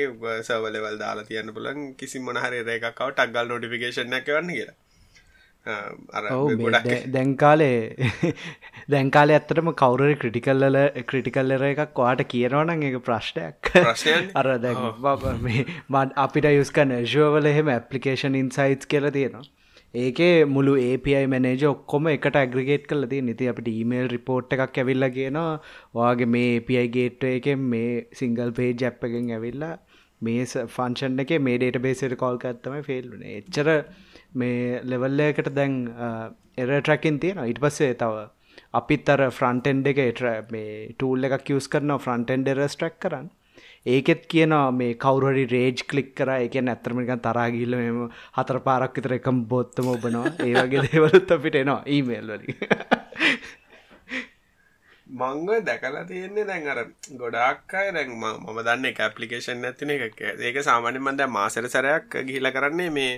සවලවල් දාලා තියන්න පුලන් කිසි මොනහරි රේකක්කව ටක්ගල් නොටිෆිකේෂන් එක වන්න කියලා. දැන්කාලේ දැන්කාලේ ඇත්තටම කවුරරි ක්‍රටිකල්ල ක්‍රටිකල්ලර එකක් වාට කියනවනං එක ප්‍රශ්නයක්. අර දැ අපිට යුස්කන ශුවවල එහෙම ඇපලිකේෂන් ඉන්සයිට් කියල තියෙනවා ඒකේ මුළු API මැනේජ ඔක්කොම එකට ඇග්‍රිගේට් කල ති නිති අපට ඊමේල් රිපෝට් එකක් ඇවිල්ල කියනවා. වාගේ මේ API ගේට්ව එකෙන් මේ සිංගල් පේ ජැප්පගෙන් ඇවිල්ලා මේ ෆංශන් එක මේ ඩේට බේසට කෝල්ක ඇත්තම ෆෙල්ලුන එච්චර මේ ලෙවල්ලයකට දැන් එර ට්‍රැකින් තියෙන ඉට පස්සේ තව අපිත් අර ෆ්‍රන්ටෙන්ඩ එක මේ ටූල් එකක් යස් කරන ෆ්‍රන්ටෙන්ඩ රස් ට්‍රක් කරන්න. ඒකෙත් කියනවා මේ කවුරහරි රේජ් කලික් කර එක ඇත්තරමිකන් තරාගිල්ල මෙම හතර පාරක් විතර එකම් බොත්තම ඔබනවා. ඒ වගේ දේවලුත් අපිට එනවා ඊමේල් වලින්. මංග දැකලා තියෙන්නේ දැන් අර ගොඩක් අය දැන් මම දන්න එක ඇප්ලිකේෂන් ඇතින එක ඒක සාමාන්‍ය මන්ද මාසර සැරයක් ගිහිල කරන්නේ මේ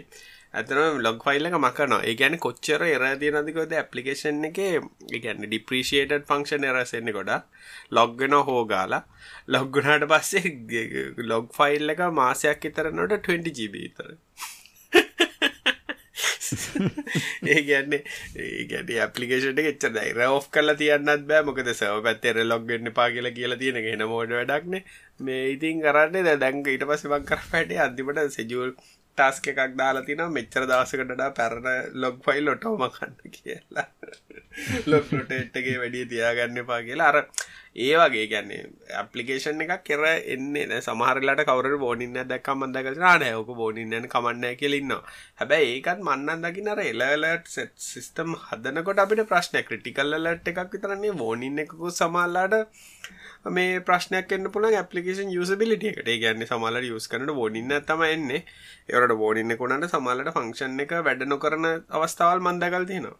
ඇතන ලොග් ෆයිල් එක මකනවා. ඒ ගැන කොච්චර එර තියනදිකොද ඇපලිකේෂන් එක ගැන්න ඩිප්‍රීෂේටඩ් ෆංක්ෂන් එරසෙන්නේ ගොඩ ලොග්ගෙන හෝගාලා ලොග්ගුණට පස්සේ ලොග් ෆයිල් එක මාසයක් ඉතරනට 20 ජීබ තර ඒ ගැන්නේ ඒ ගැට අපපලිකේෂට එච්ච දයිර ඔ් කල තියන්නත් බෑ. මොකද සව පැත්තෙර ලොග්ගන්න පා කියලා කියලා තියෙන හෙන මෝඩ වැඩක්නේ? මේ ඉතින් කරන්නේ? දැංග ඊට පස්සෙමක් කර පැටේ අන්තිමට සෙජුවල් ටස්ක එකක් දාලා තින මෙච්චර දවසකටඩා පැරණ ලොග් ෆයිල් ලොටෝම කන්න කියලා. ලොක් ලොටේට්ගේ වැඩිය තියාගන්න පා කියලා. අර ඒ වගේ ගැන්නේ ඇපලිකේෂන් එකක් කෙර එන්නේ සමහරලට කවර බෝනින්න දැක් මන්දක නානයක බෝනින්නන කමන්න කියලන්නවා හැබැයි ඒකත් මන්නන් දකිනර එලලට සෙට් සිිස්ටම් හදනකොට අපිට ප්‍රශ්නය ක්‍රටිකල්ලට එකක් විතරන්නේ බෝනින්න එකකු සමල්ලාට මේ ප්‍රශ්නයක් එන්න පුළන් ඇපලිකේෂන් යුසබිලිටිය එකට. ගැන්න සමල්ල යුස් කරට බෝඩින්න තම එන්නේ. එවට බෝඩින්න කොනට සමල්ලට ෆංක්ෂන් එක වැඩ නොකරන අවස්ථාවල් මන්දකල් තියෙනවා.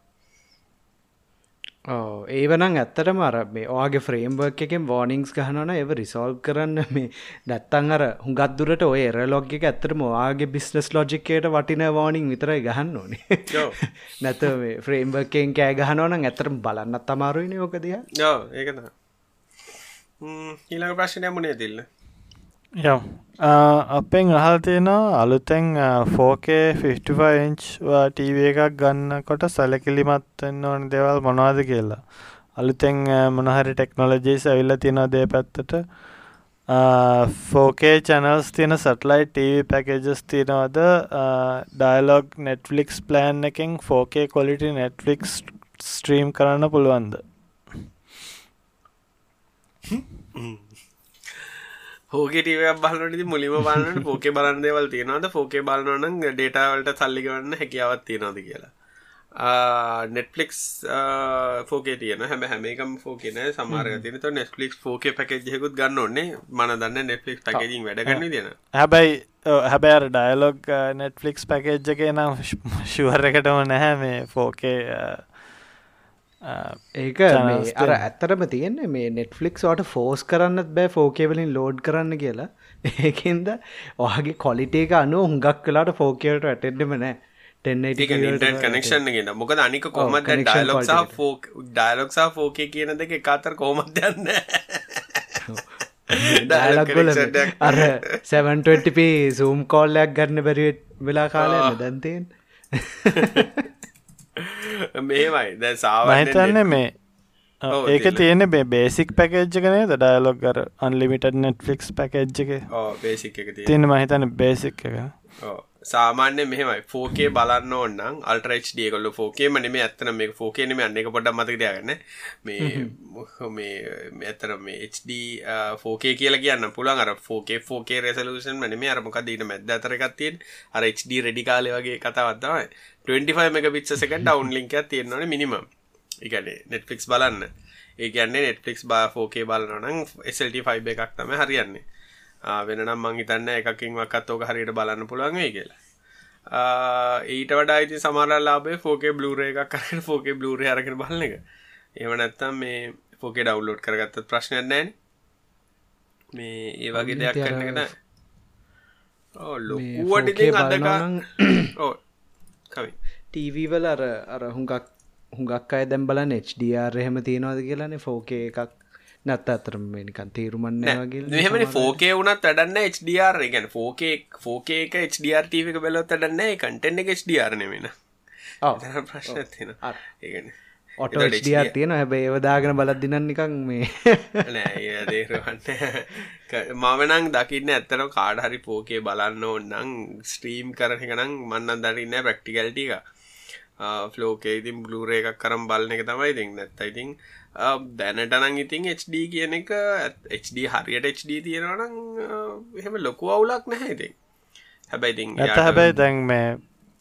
ඒවනම් ඇත්තටම අර මේ ඕගේ ෆ්‍රේම්වර්ක් එකෙන් වෝනිින්ස් ගහනන එව රිසෝල්් කරන්න මේ නැත්තන් අර හුගත්දුරට ඔය එරලොග් එක ඇත්තටම වාගේ බිස්නස් ලෝජිකයට වටින වෝනිින් විතරයි ගහන්න ඕනේ. නැත මේ ෆ්‍රේම්වර්කෙන් කෑ ගහනවන ඇතරම් බලන්නත් අමාරුයින ඕකදිය ඒකත ඊළඟ ප්‍රශ්නය මුණේ තිල්ල යම්. අපෙන් අහල් තියෙනවා අලුතැන් 4K55 ඉංච් ටීව එකක් ගන්න කොට සැලකිලිමත් වෙන්න ඕන දෙවල් මොනවාද කියලා. අලුතෙන් මොනහරි ටෙක්නොලජීස් ඇවිල්ල තියෙනවා දේ පැත්තට. 4K චැනල්ස් තියෙන සටලයි TV පැකජස් තියෙනවද? ඩයිලොග් නෙට්ෆලික්ස් ප්ලෑන් එකෙන් 4K කොලිටි නෙට්ෆලික්ස් ස්ට්‍රීම් කරන්න පුළුවන්ද? හෝකටව බලට මුලිම බලන්න පෝකේ බලන් දේවල් තියෙනවද ෆෝකේ බලන්නන ඩේටවලට සල්ලිගවන්න හැකියාවත් තියෙනවද කියලා. නෙට්ලික්ස් ෆෝකේ තියන හැම හැමකම් ෆෝකන සමාර තිනත නෙස්ලික් ෆෝකේ පැකෙජ්යකුත් ගන්න ඕන්නේ මන දන්න නෙට්ලික් පැකජින් වැඩගන්න තියෙන හැබැයි හැබැර ඩයලොග් නෙට්ෆලික්ස් පැකේජ්ජක නම් ශුවර එකටම නැහැ මේ ෆෝකේ ඒක අර ඇත්තරම තියෙන්නේ මේ නෙට්ෆලික්ස් වට ෆෝස් කරන්නත් බෑ ෆෝකේවලින් ලෝඩ් කරන්න කියලා. ඒකෙන්ද ඔහගේ කොලිට එක අනු හුඟක් කලාට ෆෝකයට ඇටෙන්ඩම නෑ. කනෙක්ෂන් ගෙන මොකද අනික කොම ඩයිලොක්සා ෆෝක් ඩයිලොක්සා ෆෝකේ කියන දෙක එකතර කොමත් යන්න? අර 720p සූම් කෝල්ලයක් ගන්න බැරි වෙලා කාලය දැන්තයෙන් මේමයි. දැ සාවහිතන්න මේ ඒක තියෙන බේ බේසික් පැකේජ්ජකනේ ද ඩයලොග් කර අන්ලිමිට නෙට්ෆික්ස් පැකේජ්ජක බේසික් එක. තියෙන මහිතන බේසික් එක. සාමාන්‍ය මෙහමයි. ෆෝකේ බලන්න ඕන්නම් අල්ටරේච්ඩිය කොල්ල ෆෝකේ මනම ඇත්තන මේ ෆෝකේනම අන්න එක පොඩක් මතකටයගන්න මේ මේ ඇතර මේ HD ෆෝකේ කියලා කියන්න පුළන් අර ෆෝකේ ෆෝකේ රෙසලූෂන් මනම අරමක දීන මැද අතරකත්තියෙන් අර HD රෙඩි කාලය වගේ කතාවත්තමයි 25 මෙක පික්ස එක ඩවන්් ලින්ක තියෙන්නවන මිනිම එකන නෙට්ෆික්ස් බලන්න ඒ කියන්නේ නෙට්ෆික්ස් බා ෆෝකේ බලන්නනම් SLT5 එකක් තම හරියන්නේ වෙනනම් මං හිතන්න එකකින්වක්කත් ඕක හරියට බලන්න පුළුවන් වෙයි කියලා ඊට වඩා සමහර ලාභේ 4K Blu-ray එකක් කරගෙන 4K Blu-ray අරගෙන බලන එක. එහෙම නැත්නම් මේ 4K download කරගත්තත් ප්‍රශ්නයක් නැහැ මේ ඒ වගේ දෙයක් කරන එක නෑ. ඔව් ලොකුවට ඉතින් අදක ඔව් කවි. TV වල අර අර හුඟක් හුඟක් අය බලන්නේ HDR එහෙම තියනවාද කියලානේ? 4K එකක් නැත් අතරම නිකන් තේරුමන්න වගේ මෙහමන ෆෝකේ වුනත් වැඩන්න HDR ගැන ෆෝකේ ෆෝකේ එක HDR ටව එක බැලොත් වැඩන්න කටෙන්න්න එක HDR නෙවෙන ප්‍රශ්න තියෙන ඒගන ඔට ඩියර් තියෙන හැබැයි ඒවදාගෙන බලත් දිනන්න නිකං මේ නෑදේරවන්න මමනං දකින්න ඇත්තන කාඩහරි පෝකේ බලන්න ඕන්නම් ස්ට්‍රීම් කරන එකනම් මන්නන් දරන්න ප්‍රක්ටිකල්ටික ෆලෝකේ ඉතින් බ්ලූරේ එකක් කරම් බලන එක තමයි ඉතින් නැත්ත ඉතින් දැනටනං ඉතින් HD කියන එක HD හරියට HD තියෙනවනම් එහෙම ලොකු අවුලක් නැහැ ඉතින්. හැබැයි ඇත හැබැයි දැන් මේ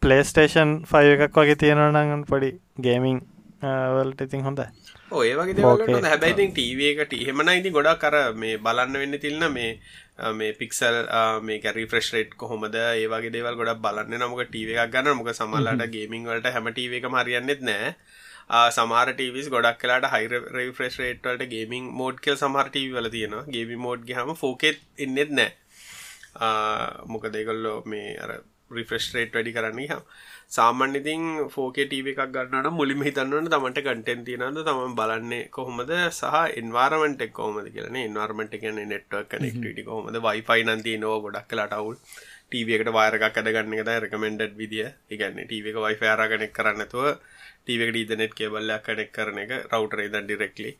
පලේස්ටේෂන් ෆය එකක් වගේ තියෙනවනඟන් පොඩි ගේමිං වලට ඉතින් හොඳ. ඔය වගේ හැබැයිතින් ටීව එකට එහෙමන ඉති ගොඩක් කර මේ බලන්න වෙන්න තිල්න්න මේ මේ පික්සල් මේ කැරි ෆ්‍රෙස්්රේට් කොහොමද? ඒවගේ දේවල් ගොඩක් බලන්න නමුක ටීව එකක් ගන්න? මොක සමල්ලට ගේමිං වලට හැම ටීව එක මරියන්නෙත් නෑ. සමාර ටීවිස් ගොඩක් කලාට හයි රේෆ්‍රෙස් රේට්වලට ගේමින් මෝඩ් කෙල් සමහර ටීව වල තියෙනවා. ගේමි මෝඩ්ගේ හම ෆෝකෙත් එන්නෙත් නෑ. මොක දෙකොල්ලෝ මේ අර රිෆ්‍රෙස් රේට් වැඩි කරන්නේ හම් සාමාන්‍ය ඉතින් 4K TV එකක් ගන්නවට මුලින්ම හිතන්න ඕනේ තමන්ට කන්ටෙන්ට් තියනවද තමන් බලන්නේ කොහොමද සහ කොහොමද කියලානේ එන්වයරන්මන්ට් එක කියන්නේ නෙට්වර්ක් කනෙක්ටිවිටි කොහොමද? Wi-Fi නම් තියෙනවා ගොඩක් කලාට අවුල් TV එකට වයර් එකක් අදගන්න එක තමයි රෙකමෙන්ඩඩ් විදිය. ඒ කියන්නේ TV එක Wi-Fi හරහා කනෙක්ට් කරන්නේ නැතුව ටීවකට ඉදනෙට් කේබල්ලයක් කනෙක් කරන එක රවටරේ ද ඩිරෙක්ලි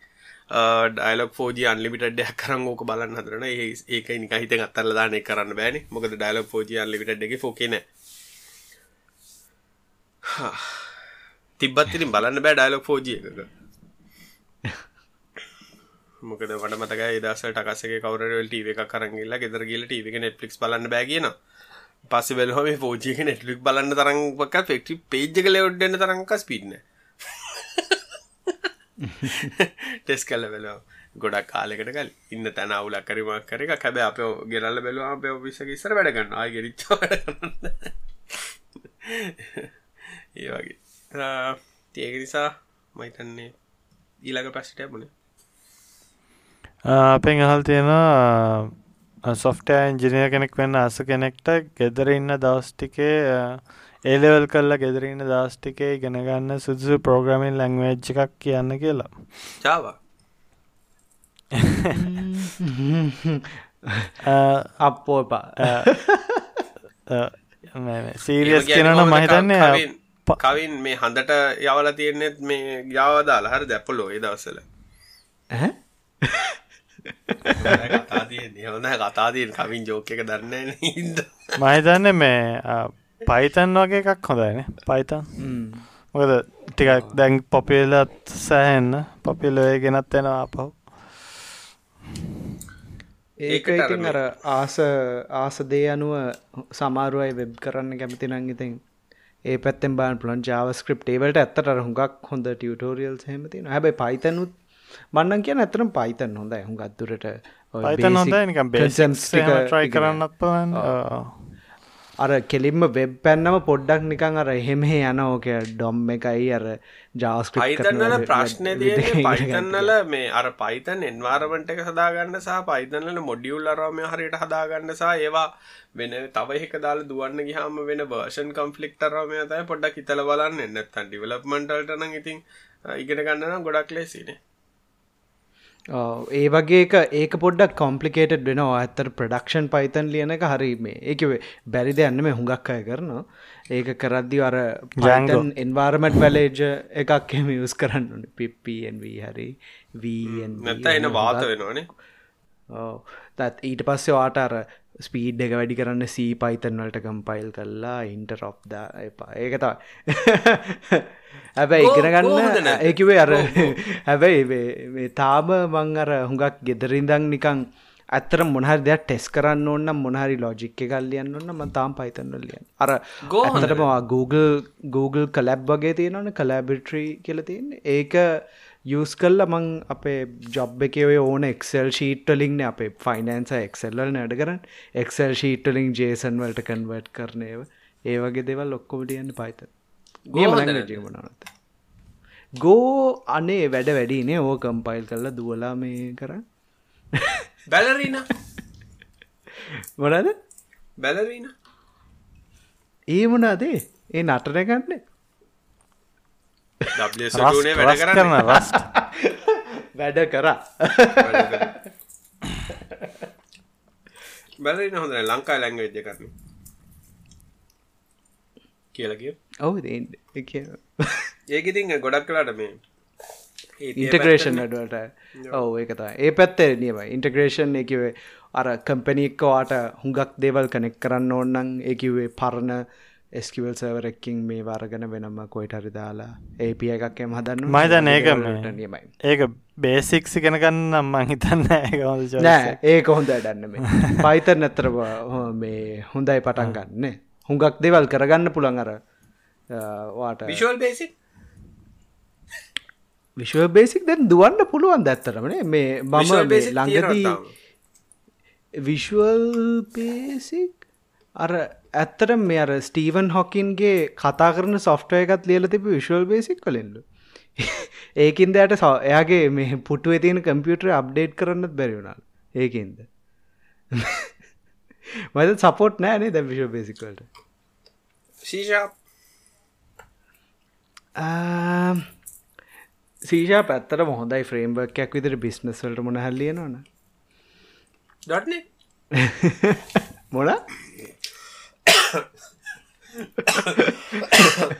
ඩයිලොක් ෝජ අන්ලිමිට දෙයක් කරන්න ඕක බලන්න හදරන ඒක නික හිත අත්තල්ල දානය කරන්න බෑන. මොකද ඩයිලොක් ෝජ අන්ලිමිට එක ෝකන තිබත්තිරින් බලන්න බෑ ඩයිලොක් ෝජ එකක. මොකද වට මතක දස ටකසේ කවරල් ටීව එක කරගල්ලා ගෙදර ගල ටීවක නෙට්ලික් බලන්න බෑ කියනවා. පස්ස බැලහම පෝජික නෙට්ලික් බලන්න තරංපක ෆෙක්ටි පේජ්ක ලෙවඩ්ඩන්න තරංකස් පින්න ටෙස් කල්ල බැලෝ ගොඩක් කාලෙකට කල් ඉන්න තැන අවුලක් කරීමක් කර එක කැබ අප ගෙරල්ල බැලවා අප විසක ඉස්සර වැඩගන්න ආය ගෙරිච්ච ඒ වගේ. තියක නිසා මයිතන්නේ ඊළඟ ප්‍රශ්ට ඇබුණේ අපෙන් අහල් තියෙනවා සොෆ්ටය ඉංජිනය කෙනෙක් වෙන්න අස කෙනෙක්ට ගෙදර ඉන්න දවස්ටිකේ ඒලෙවල් කල්ලා ගෙදර ඉන්න දස්ටිකේ ගෙනගන්න සුදුසු ප්‍රෝග්‍රමින් ලැංවේජ් එකක් කියන්න කියලා. චාව අප්පෝ එපා. සීරියස් කියනන මහිතන්නේ කවින් මේ හඳට යවල තියෙන්නෙත් මේ ගාවදාල හර දැපලෝ ඒ දවසල හොඳ කතාතියෙන් කවින් ජෝක එක දන්න හිද මහිතන්න මේ පයිතන් වගේ එකක් හොඳයින පයිතන් මොකද ටිකක් දැන් පොපිලත් සෑහෙන්න. පොපිලෝය ගෙනත් එෙන අපහු ඒක ඉතින් අර ආස ආස දේ අනුව සමාරුවයි වෙබ් කරන්න කැමති නං ඉතින් ඒ පැත්තෙන් බාන් පුලන් ජාවස්ක්‍රප් ඒවලට ඇත්තට හුඟක් හොඳ ටියටෝරියල් හෙමති හැබයි පයිතනුත් මන්නන් කියන ඇතරම් පයිතන් හොඳ හුඟත්තුරට පයිතන් හොඳ ට්‍රයි කරන්නත් පලන්න අර කෙලින්ම වෙබ් පැන්නම පොඩ්ඩක් නිකං අර එහෙම යන ඕක ඩොම් එකයි අර ජාස්ක පයිතන්නල ප්‍රශ්නය පයිතන්නල මේ අර පයිතන් එන්වාරමට එක සදාගන්න සහ පයිතන්නල මොඩියුල් අරමය හරියට හදාගන්න සහ ඒවා වෙන තව එක දාල දුවන්න ගහම වෙන වර්ෂන් කම්ෆලික්ටරමය තයි පොඩ්ඩක් හිතල බලන්න. එන්නත්තන් ඩිවලප්මන්ටල්ටන ඉතින් ඉගෙන ගන්නනම් ගොඩක් ලේසිනේ ඒ වගේ ඒක පොඩ්ඩක් කොම්පලිකේටඩ් වෙනවා. ඇත්තර ප්‍රඩක්ෂන් පයිතන් ලියන එක හරි මේ ඒකවේ බැරිද යන්න මේ හුඟක් අය කරනවා. ඒක කරද්දි අර එන්වාර්මට් වැලේජ එකක් එම යස් කරන්න පිප්පන්ව හරි නැත එන වාත වෙනවානේ. තත් ඊට පස්සේ වාට අර ස්පීඩ් එක වැඩි කරන්න සී පයිතන් වලට කම්පයිල් කල්ලා ඉන්ටරොප්ද එපා. ඒක තා හැබැයි ඉගෙන ගන්න ඒකිවේ අර හැබැයි තාම මං අර හුඟක් ගෙදරින්දං නිකං ඇත්තර මොහරි දෙයක් ටෙස් කරන්න ඕන්න මොනහරි ලෝජික්ක කල්ලියන්න ඔන්න ම තාම් පයිතන්නලියන් අර ගෝහතරමවා Google Google කලැබ් වගේ තියෙනවන කලැබිට්‍රී කියල තියන්නේ. ඒක යස් කල්ල මං අපේ ජොබ් එක ඔය ඕන එක්සල් ශීට්ටලින් අපේ ෆයිනන්ස එක්සල්වල නැඩ කරන්න. එක්සල් ශීට්ටලින් ජේසන් වලට කන්වර්ට් කරනයව ඒ වගේ දෙවල් ඔක්කොමටියන්න පයිත ජීමනත ගෝ අනේ වැඩ වැඩිනේ ඕ කම්පයිල් කරලා දුවලා මේ කර බැලරීන. මොනද බැලරීන. ඒ වනාදේ ඒ නටනගන්නේ නේ වැඩ කරන්න වැඩ කරා බැලන හොඳ ලංකා ලැංගවෙජ්ජ කරන කියලකිය ඔවු ඒකඉතින් ගොඩක් කලාට මේ ඉන්ටග්‍රේෂන් ඩට ඔව ඒකතා ඒ පැත්තේ නියම ඉන්ටග්‍රේෂන් එකවේ අර කම්පැනික්කවාට හුඟක් දේවල් කනෙක් කරන්න ඕන්නන් ඒකිවේ පරණ ස්කවල් සවරක්කින් මේ වරගෙන වෙනම කොයිට හරි දාලා ඒපිය එකක් එම හදන්න මයිතන ඒක නියමයි ඒක බේසික්සි කෙනගන්න මං හිතන්න නෑ ඒක හොඳ ඩන්න මේ පයිතන් ඇතර මේ හොඳයි පටන් ගන්න හුඟක් දෙවල් කරගන්න පුළන් අර වාට විශල් බේසික් විශ්ව බේසික් දැන් දුවන්න පුළුවන් දැත්තරමනේ මේ මම ළඟදී විශ්වල් බේසික් අර ඇත්තට මේ අර ස්ටීවන් හොකින්ගේ කතා කරන සොෆ්ටය එකත් ලියල තිබ විශවල් බේසික් කලෙල්ලු ඒකින් දයට එයාගේ මේ පුටුව තියෙන කම්පියුටර අප්ඩේට් කරන්න බැරිවුණල් ඒකින්ද? මද සපෝට් නෑනේ දැ විශව බේසිකල්ට සීෂා සීෂා පැත්තට මොහොදයි ෆ්‍රේම්බර්කයක් විදිර බිස්නස්වලට මොන හැල්ලියනවන ඩොට්නේ මොන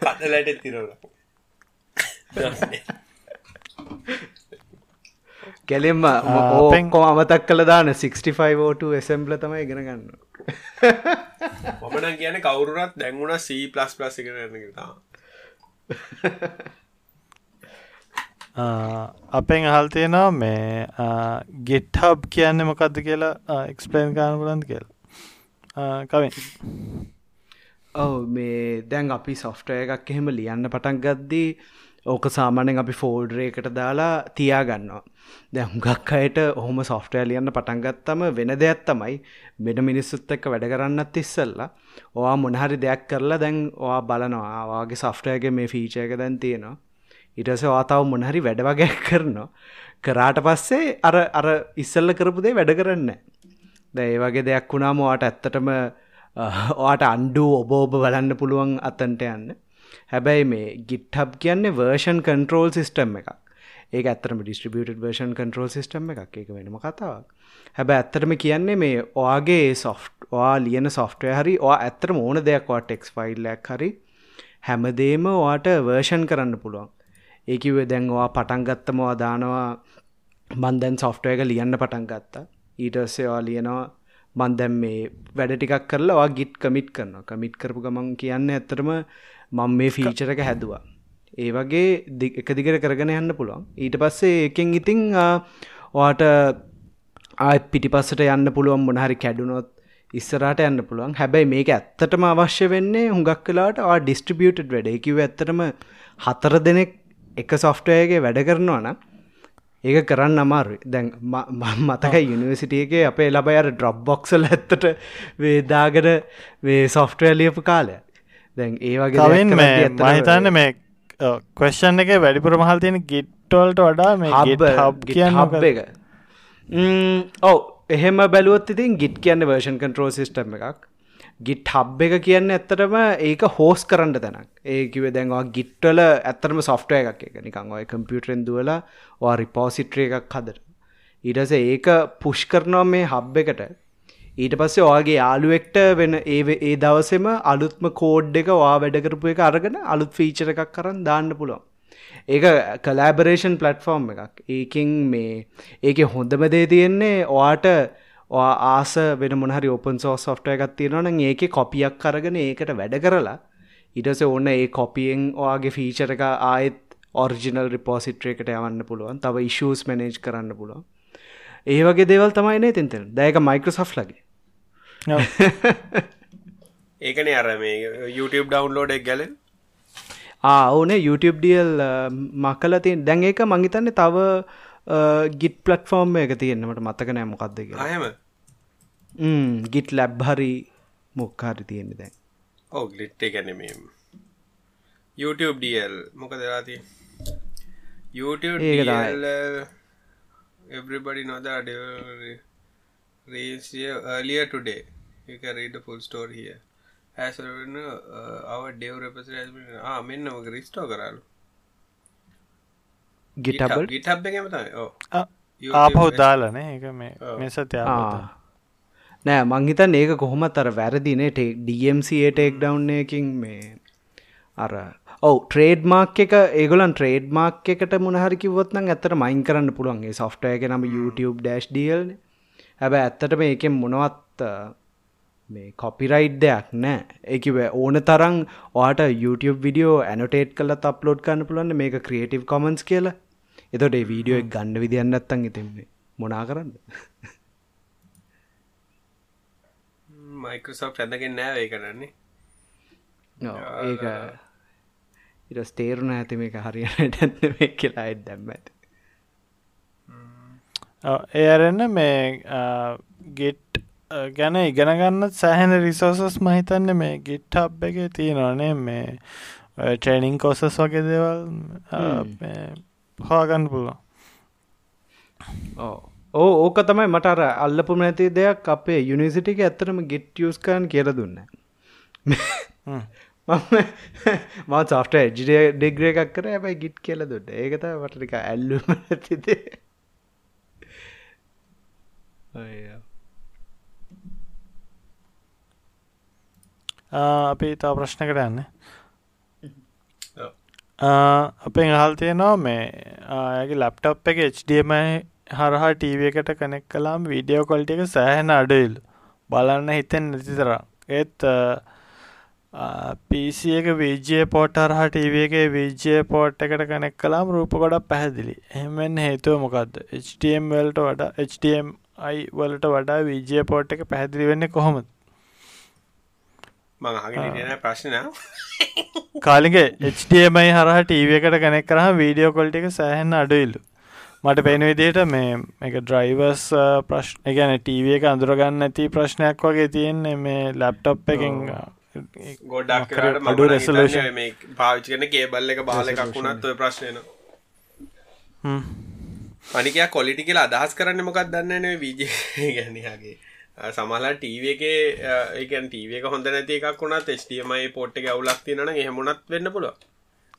කටලට තිරන කෙලෙම්ම ඕපෙන්කොම අමතක් කළ දාන 65ෝට එසම්පල තමයි ඉගෙන ගන්න. මොමන කියන කවුරුරත් දැංගුණ C++ ඉගෙන තා අපෙන් අහල් තියෙනවා මේ ගෙට්හබ් කියන්න මොකක්ද කියලා එක්ස්පලේන් ගාන පුලන්ද කියලා. කවින් ඔව මේ දැන් අපි සොෆ්ටය එකක් එහෙම ලියන්න පටන් ගද්දී ඕක සාමානෙන් අපි ෆෝල්ඩරේකට දාලා තියාගන්නවා. දැ හුඟක් අයට ඔහොම සොෆ්ටය ලියන්න පටන්ගත්තම වෙන දෙයක් තමයි වෙන මිනිස්සුත් එක්ක වැඩ කරන්නත් ඉස්සල්ලා ඕවා මොනහරි දෙයක් කරලා දැන් ඔවා බලනවා. ආවාගේ සොෆ්ටයගේ මේ ෆීචයක දැන් තියෙනවා. ඉටස වාතාව මොනහරි වැඩ වගේ කරනවා. කරාට පස්සේ අර අර ඉස්සල්ල කරපුදේ වැඩ කරන්න දැ ඒ වගේ දෙයක් වුණාම වාට ඇත්තටම ඕට අන්ඩු ඔබ ඔබ බලන්න පුළුවන් අතන්ට යන්න. හැබැයි මේ ගිට්හබ් කියන්නේ වර්ෂන් කන්ට්‍රෝල් සිිස්ටම් එකක්. ඒ ඇත්තරම ඩිස්ට්‍රිබියටඩ් වර්ෂන් කන්ට්‍රෝල් සිස්ටම් එකක්. එක වෙනම කතාවක්. හැබැ ඇත්තරම කියන්නේ මේ ඔයාගේ සොෆ්ට් වා ලියන සොෆ්ටය හරි ඕ ඇත්තරම ඕන දෙයක් වා ටෙක්ස් ෆයිල්ලක් හරි හැමදේම වාට වර්ෂන් කරන්න පුළුවන්. ඒකිවේ දැන්වා පටන්ගත්තමවා දානවා බන්දැන් සොෆ්ටය එක ලියන්න පටන් ගත්තා. ඊටස්සේවා ලියනවා බන්දැම් මේ වැඩ ටිකක් කරලා ගිට් කමිට් කරනවා. කමිට් කරපු ගමන් කියන්න ඇත්තරම මං මේ ෆීචරක හැදවා. ඒ වගේ එක දිගට කරගෙන යන්න පුළුවන්. ඊට පස්සේ එකෙන් ඉතිං වාට ආත් පිටිපස්සට යන්න පුළුවන් මොනහරි කැඩුනොත් ඉස්සරට යන්න පුළුවන්. හැබැයි මේක ඇත්තටම අවශ්‍ය වෙන්නේ හුඟක් කලාට ඩිස්ට්‍රිබියටඩ් වැඩ. කිව ඇත්තටම හතර දෙනෙක් එක සොෆ්ටයගේ වැඩ කරනවා නම් ඒක කරන්න අමාරු දැන් මතක යුනිවසිටියගේ අපේ ලබයි අර ඩ්‍රොබ් බොක්සල් ඇත්තට වේදාගට වේ සොෆ්ටය ලියපු කාලය දැන් ඒ වගේ මහිතන්න මේ කොස්්ෂන් එක වැඩිපුර මහල් තියෙන ගිට්ටෝල්ට වඩා මේ කියන්න එක. ඔව එහෙම බැලුවොත් ඉතින් ගිට් කියන්න වර්ෂන් කන්ට්‍රෝ සිිටම් එකක් ගිට් හබ් එක කියන්න ඇත්තටම ඒක හෝස් කරන්න තැනක්. ඒකිව දැන්වා ගිට්ටල ඇත්තරම සොෆ්ටය එකක් එක. නිකං ඔය කම්පියුටරෙන් දුවලා වා රිපෝසිට්‍රිය එකක් හදර ඊටස ඒක පුෂ් කරනවා මේ හබ් එකට. ඊට පස්සේ ඔයාගේ යාළුවෙක්ට වෙන ඒ ඒ දවසෙම අලුත්ම කෝඩ් එක වා වැඩකරපු එක අරගෙන අලුත් ෆීචර එකක් කරන්න දාන්න පුළුවන්. ඒක කලෑබරේෂන් පලට්ෆෝර්ම් එකක්. ඒකින් මේ ඒක හොඳම දේ තියෙන්නේ ඔයාට ආස වෙන මොහරි ඔපන් සෝ සොෆ්ට එකක් තියෙනවන ඒක කොපියක් කරගෙන ඒකට වැඩ කරලා ඉටස ඔන්න ඒ කොපියෙන් ඔයාගේ ෆීචර එක ආයෙත් ඔරිජිනල් රිපෝසිට්‍රේකට යවන්න පුළුවන්. තව ඉශස් මනේජ් කරන්න පුළුවන්. ඒ වගේ දේවල් තමයි නේ තින්තෙන දැක මයිකරසොෆ් ලගේ. ඒකන අර මේ YouTube ඩවන්ලෝඩ් එක් ගැලෙන් ඕනේ YouTube ඩියල් මකල තින් දැන් ඒක මංහිතන්න තව ගිට් පලට්ෆෝර්ම් එක තියෙන්න්නමට මත්තක නෑ මොකක්ද හම ගිට් ලැබ් හරි මොක්කාරි තියෙන්නේ දැන්. ඕ ගලිට් ගැනීම YouTube ඩල් මොක දෙලාති YouTube everybody know that reached here earlier today. you can read the full story here. As well uh, our dev repository has been ah මෙන්න ඔක රිස්ටෝ කරාලු. GitHub GitHub එකේම තමයි. ඔව් ආපහු දාලානේ ඒක මේ මේ සතිය නෑ මං හිතන්නේ ඒක කොහොමත් අර වැරදිනේ DMCA ටේක් ඩවුන් එකකින් මේ අර ඔව ට්‍රේඩ් මාක් එක ඒගොලන් ට්‍රේඩ් මාක් එකට මොනහරි කිවොත්නම් ඇත්තට මයින් කරන්න පුළුවන්ගේ සොෆ්ටය එක නම YouTube ඩෑශ් ඩියල්න හැබ ඇත්තට මේ එකෙන් මොනවත් මේ කොපිරයිඩ් දෙයක් නෑ. එකව ඕන තරං ඕට YouTube විඩියෝ ඇනොටේට් කල අප්ලෝඩ් කන්න පුළන්න මේක ක්‍රියටව් කොමන්ස් කියලා. එතොට ඒ වීඩියෝ එක් ගන්න විදින්න ඇත්තන් ඉතින්නේ මොනා කරන්න? මයිකසෝ් ඇඳගෙන් නෑවේ කරන්නේ. ඒක ඉට ස්තේරුණ ඇති මේක හරියට ඇත්න මේ කියලා එත් දැම්ම ඇත ඒ අරන්න මේ ගෙට් ගැන ඉගෙනගන්න සෑහෙන රිසෝසස් මහිතන්න මේ ගිට් හබ් එක තියෙනවනේ මේ ට්‍රේනිං කෝසස් වගේ දේවල් හාගන්න පුළුවන්. ඕ ඕක තමයි මට අර අල්ලපු නැති දෙයක් අපේ යුනිසිටික ඇත්තරම ගෙට් යස්කන් කියර දුන්න. මම සෝෆ්ට එජ්ජිය ඩෙග්‍රේ එකක් කර ඇබයි ගිට් කියල දුට ඒකත වටටික ඇල්ලුම තිදේ අපි තා ප්‍රශ්නකට යන්න. අපෙන් අහල් තියෙනවා මේ ඇගේ ලැප්ටප් එක HDMI හරහා ටීව එකට කනෙක් කලාම් වීඩියෝ කොල්ට එක සෑහෙන අඩයිල්. බලන්න හිතෙන් නැතිතර ඒත් පිසි එක වීජය පෝට් අරහා ටීව එක වීජය පෝට් එකට කනෙක් කලාම් රූප ගොඩක් පැහැදිලි එහෙමෙන් හේතුව මොකක්ද HTM වලට වඩා HTMI වලට වඩා වීජය පෝට් එක පැහැදිලි වෙන්න කොහොමද? ප්‍රශ්න කාලිගේ HTMI හරහා ටීව එකට කනෙක් කරහ වීඩියෝ කොල්ට එක සෑහෙන් අඩුයිල්ලු මට පෙන විදියට මේ එක ඩ්‍රයිවර්ස් ප්‍රශ්න ගැන ටීව එක අඳුරගන්න ඇති ප්‍රශ්නයක් වගේ තියෙන්නේ මේ ලැප්ටොප් එකින්. ගොඩක් අඩු රෙසලෂ මේ පාවිච්ි කන කේබල්ල එක බාල එකක් වුණත් ඔය ප්‍රශ්නයන අනිකයා කොලිටි කියලා අදහස් කරන්න මොකක් දන්නන විජ ගැනයාගේ සමලා ටීව එක ඒකන් ටීව එක හොඳ නැති එකක් වුණත් ස්ටමයි පොට් එක අවුලක් තිනන එහෙමුණත් වෙන්න පුළුව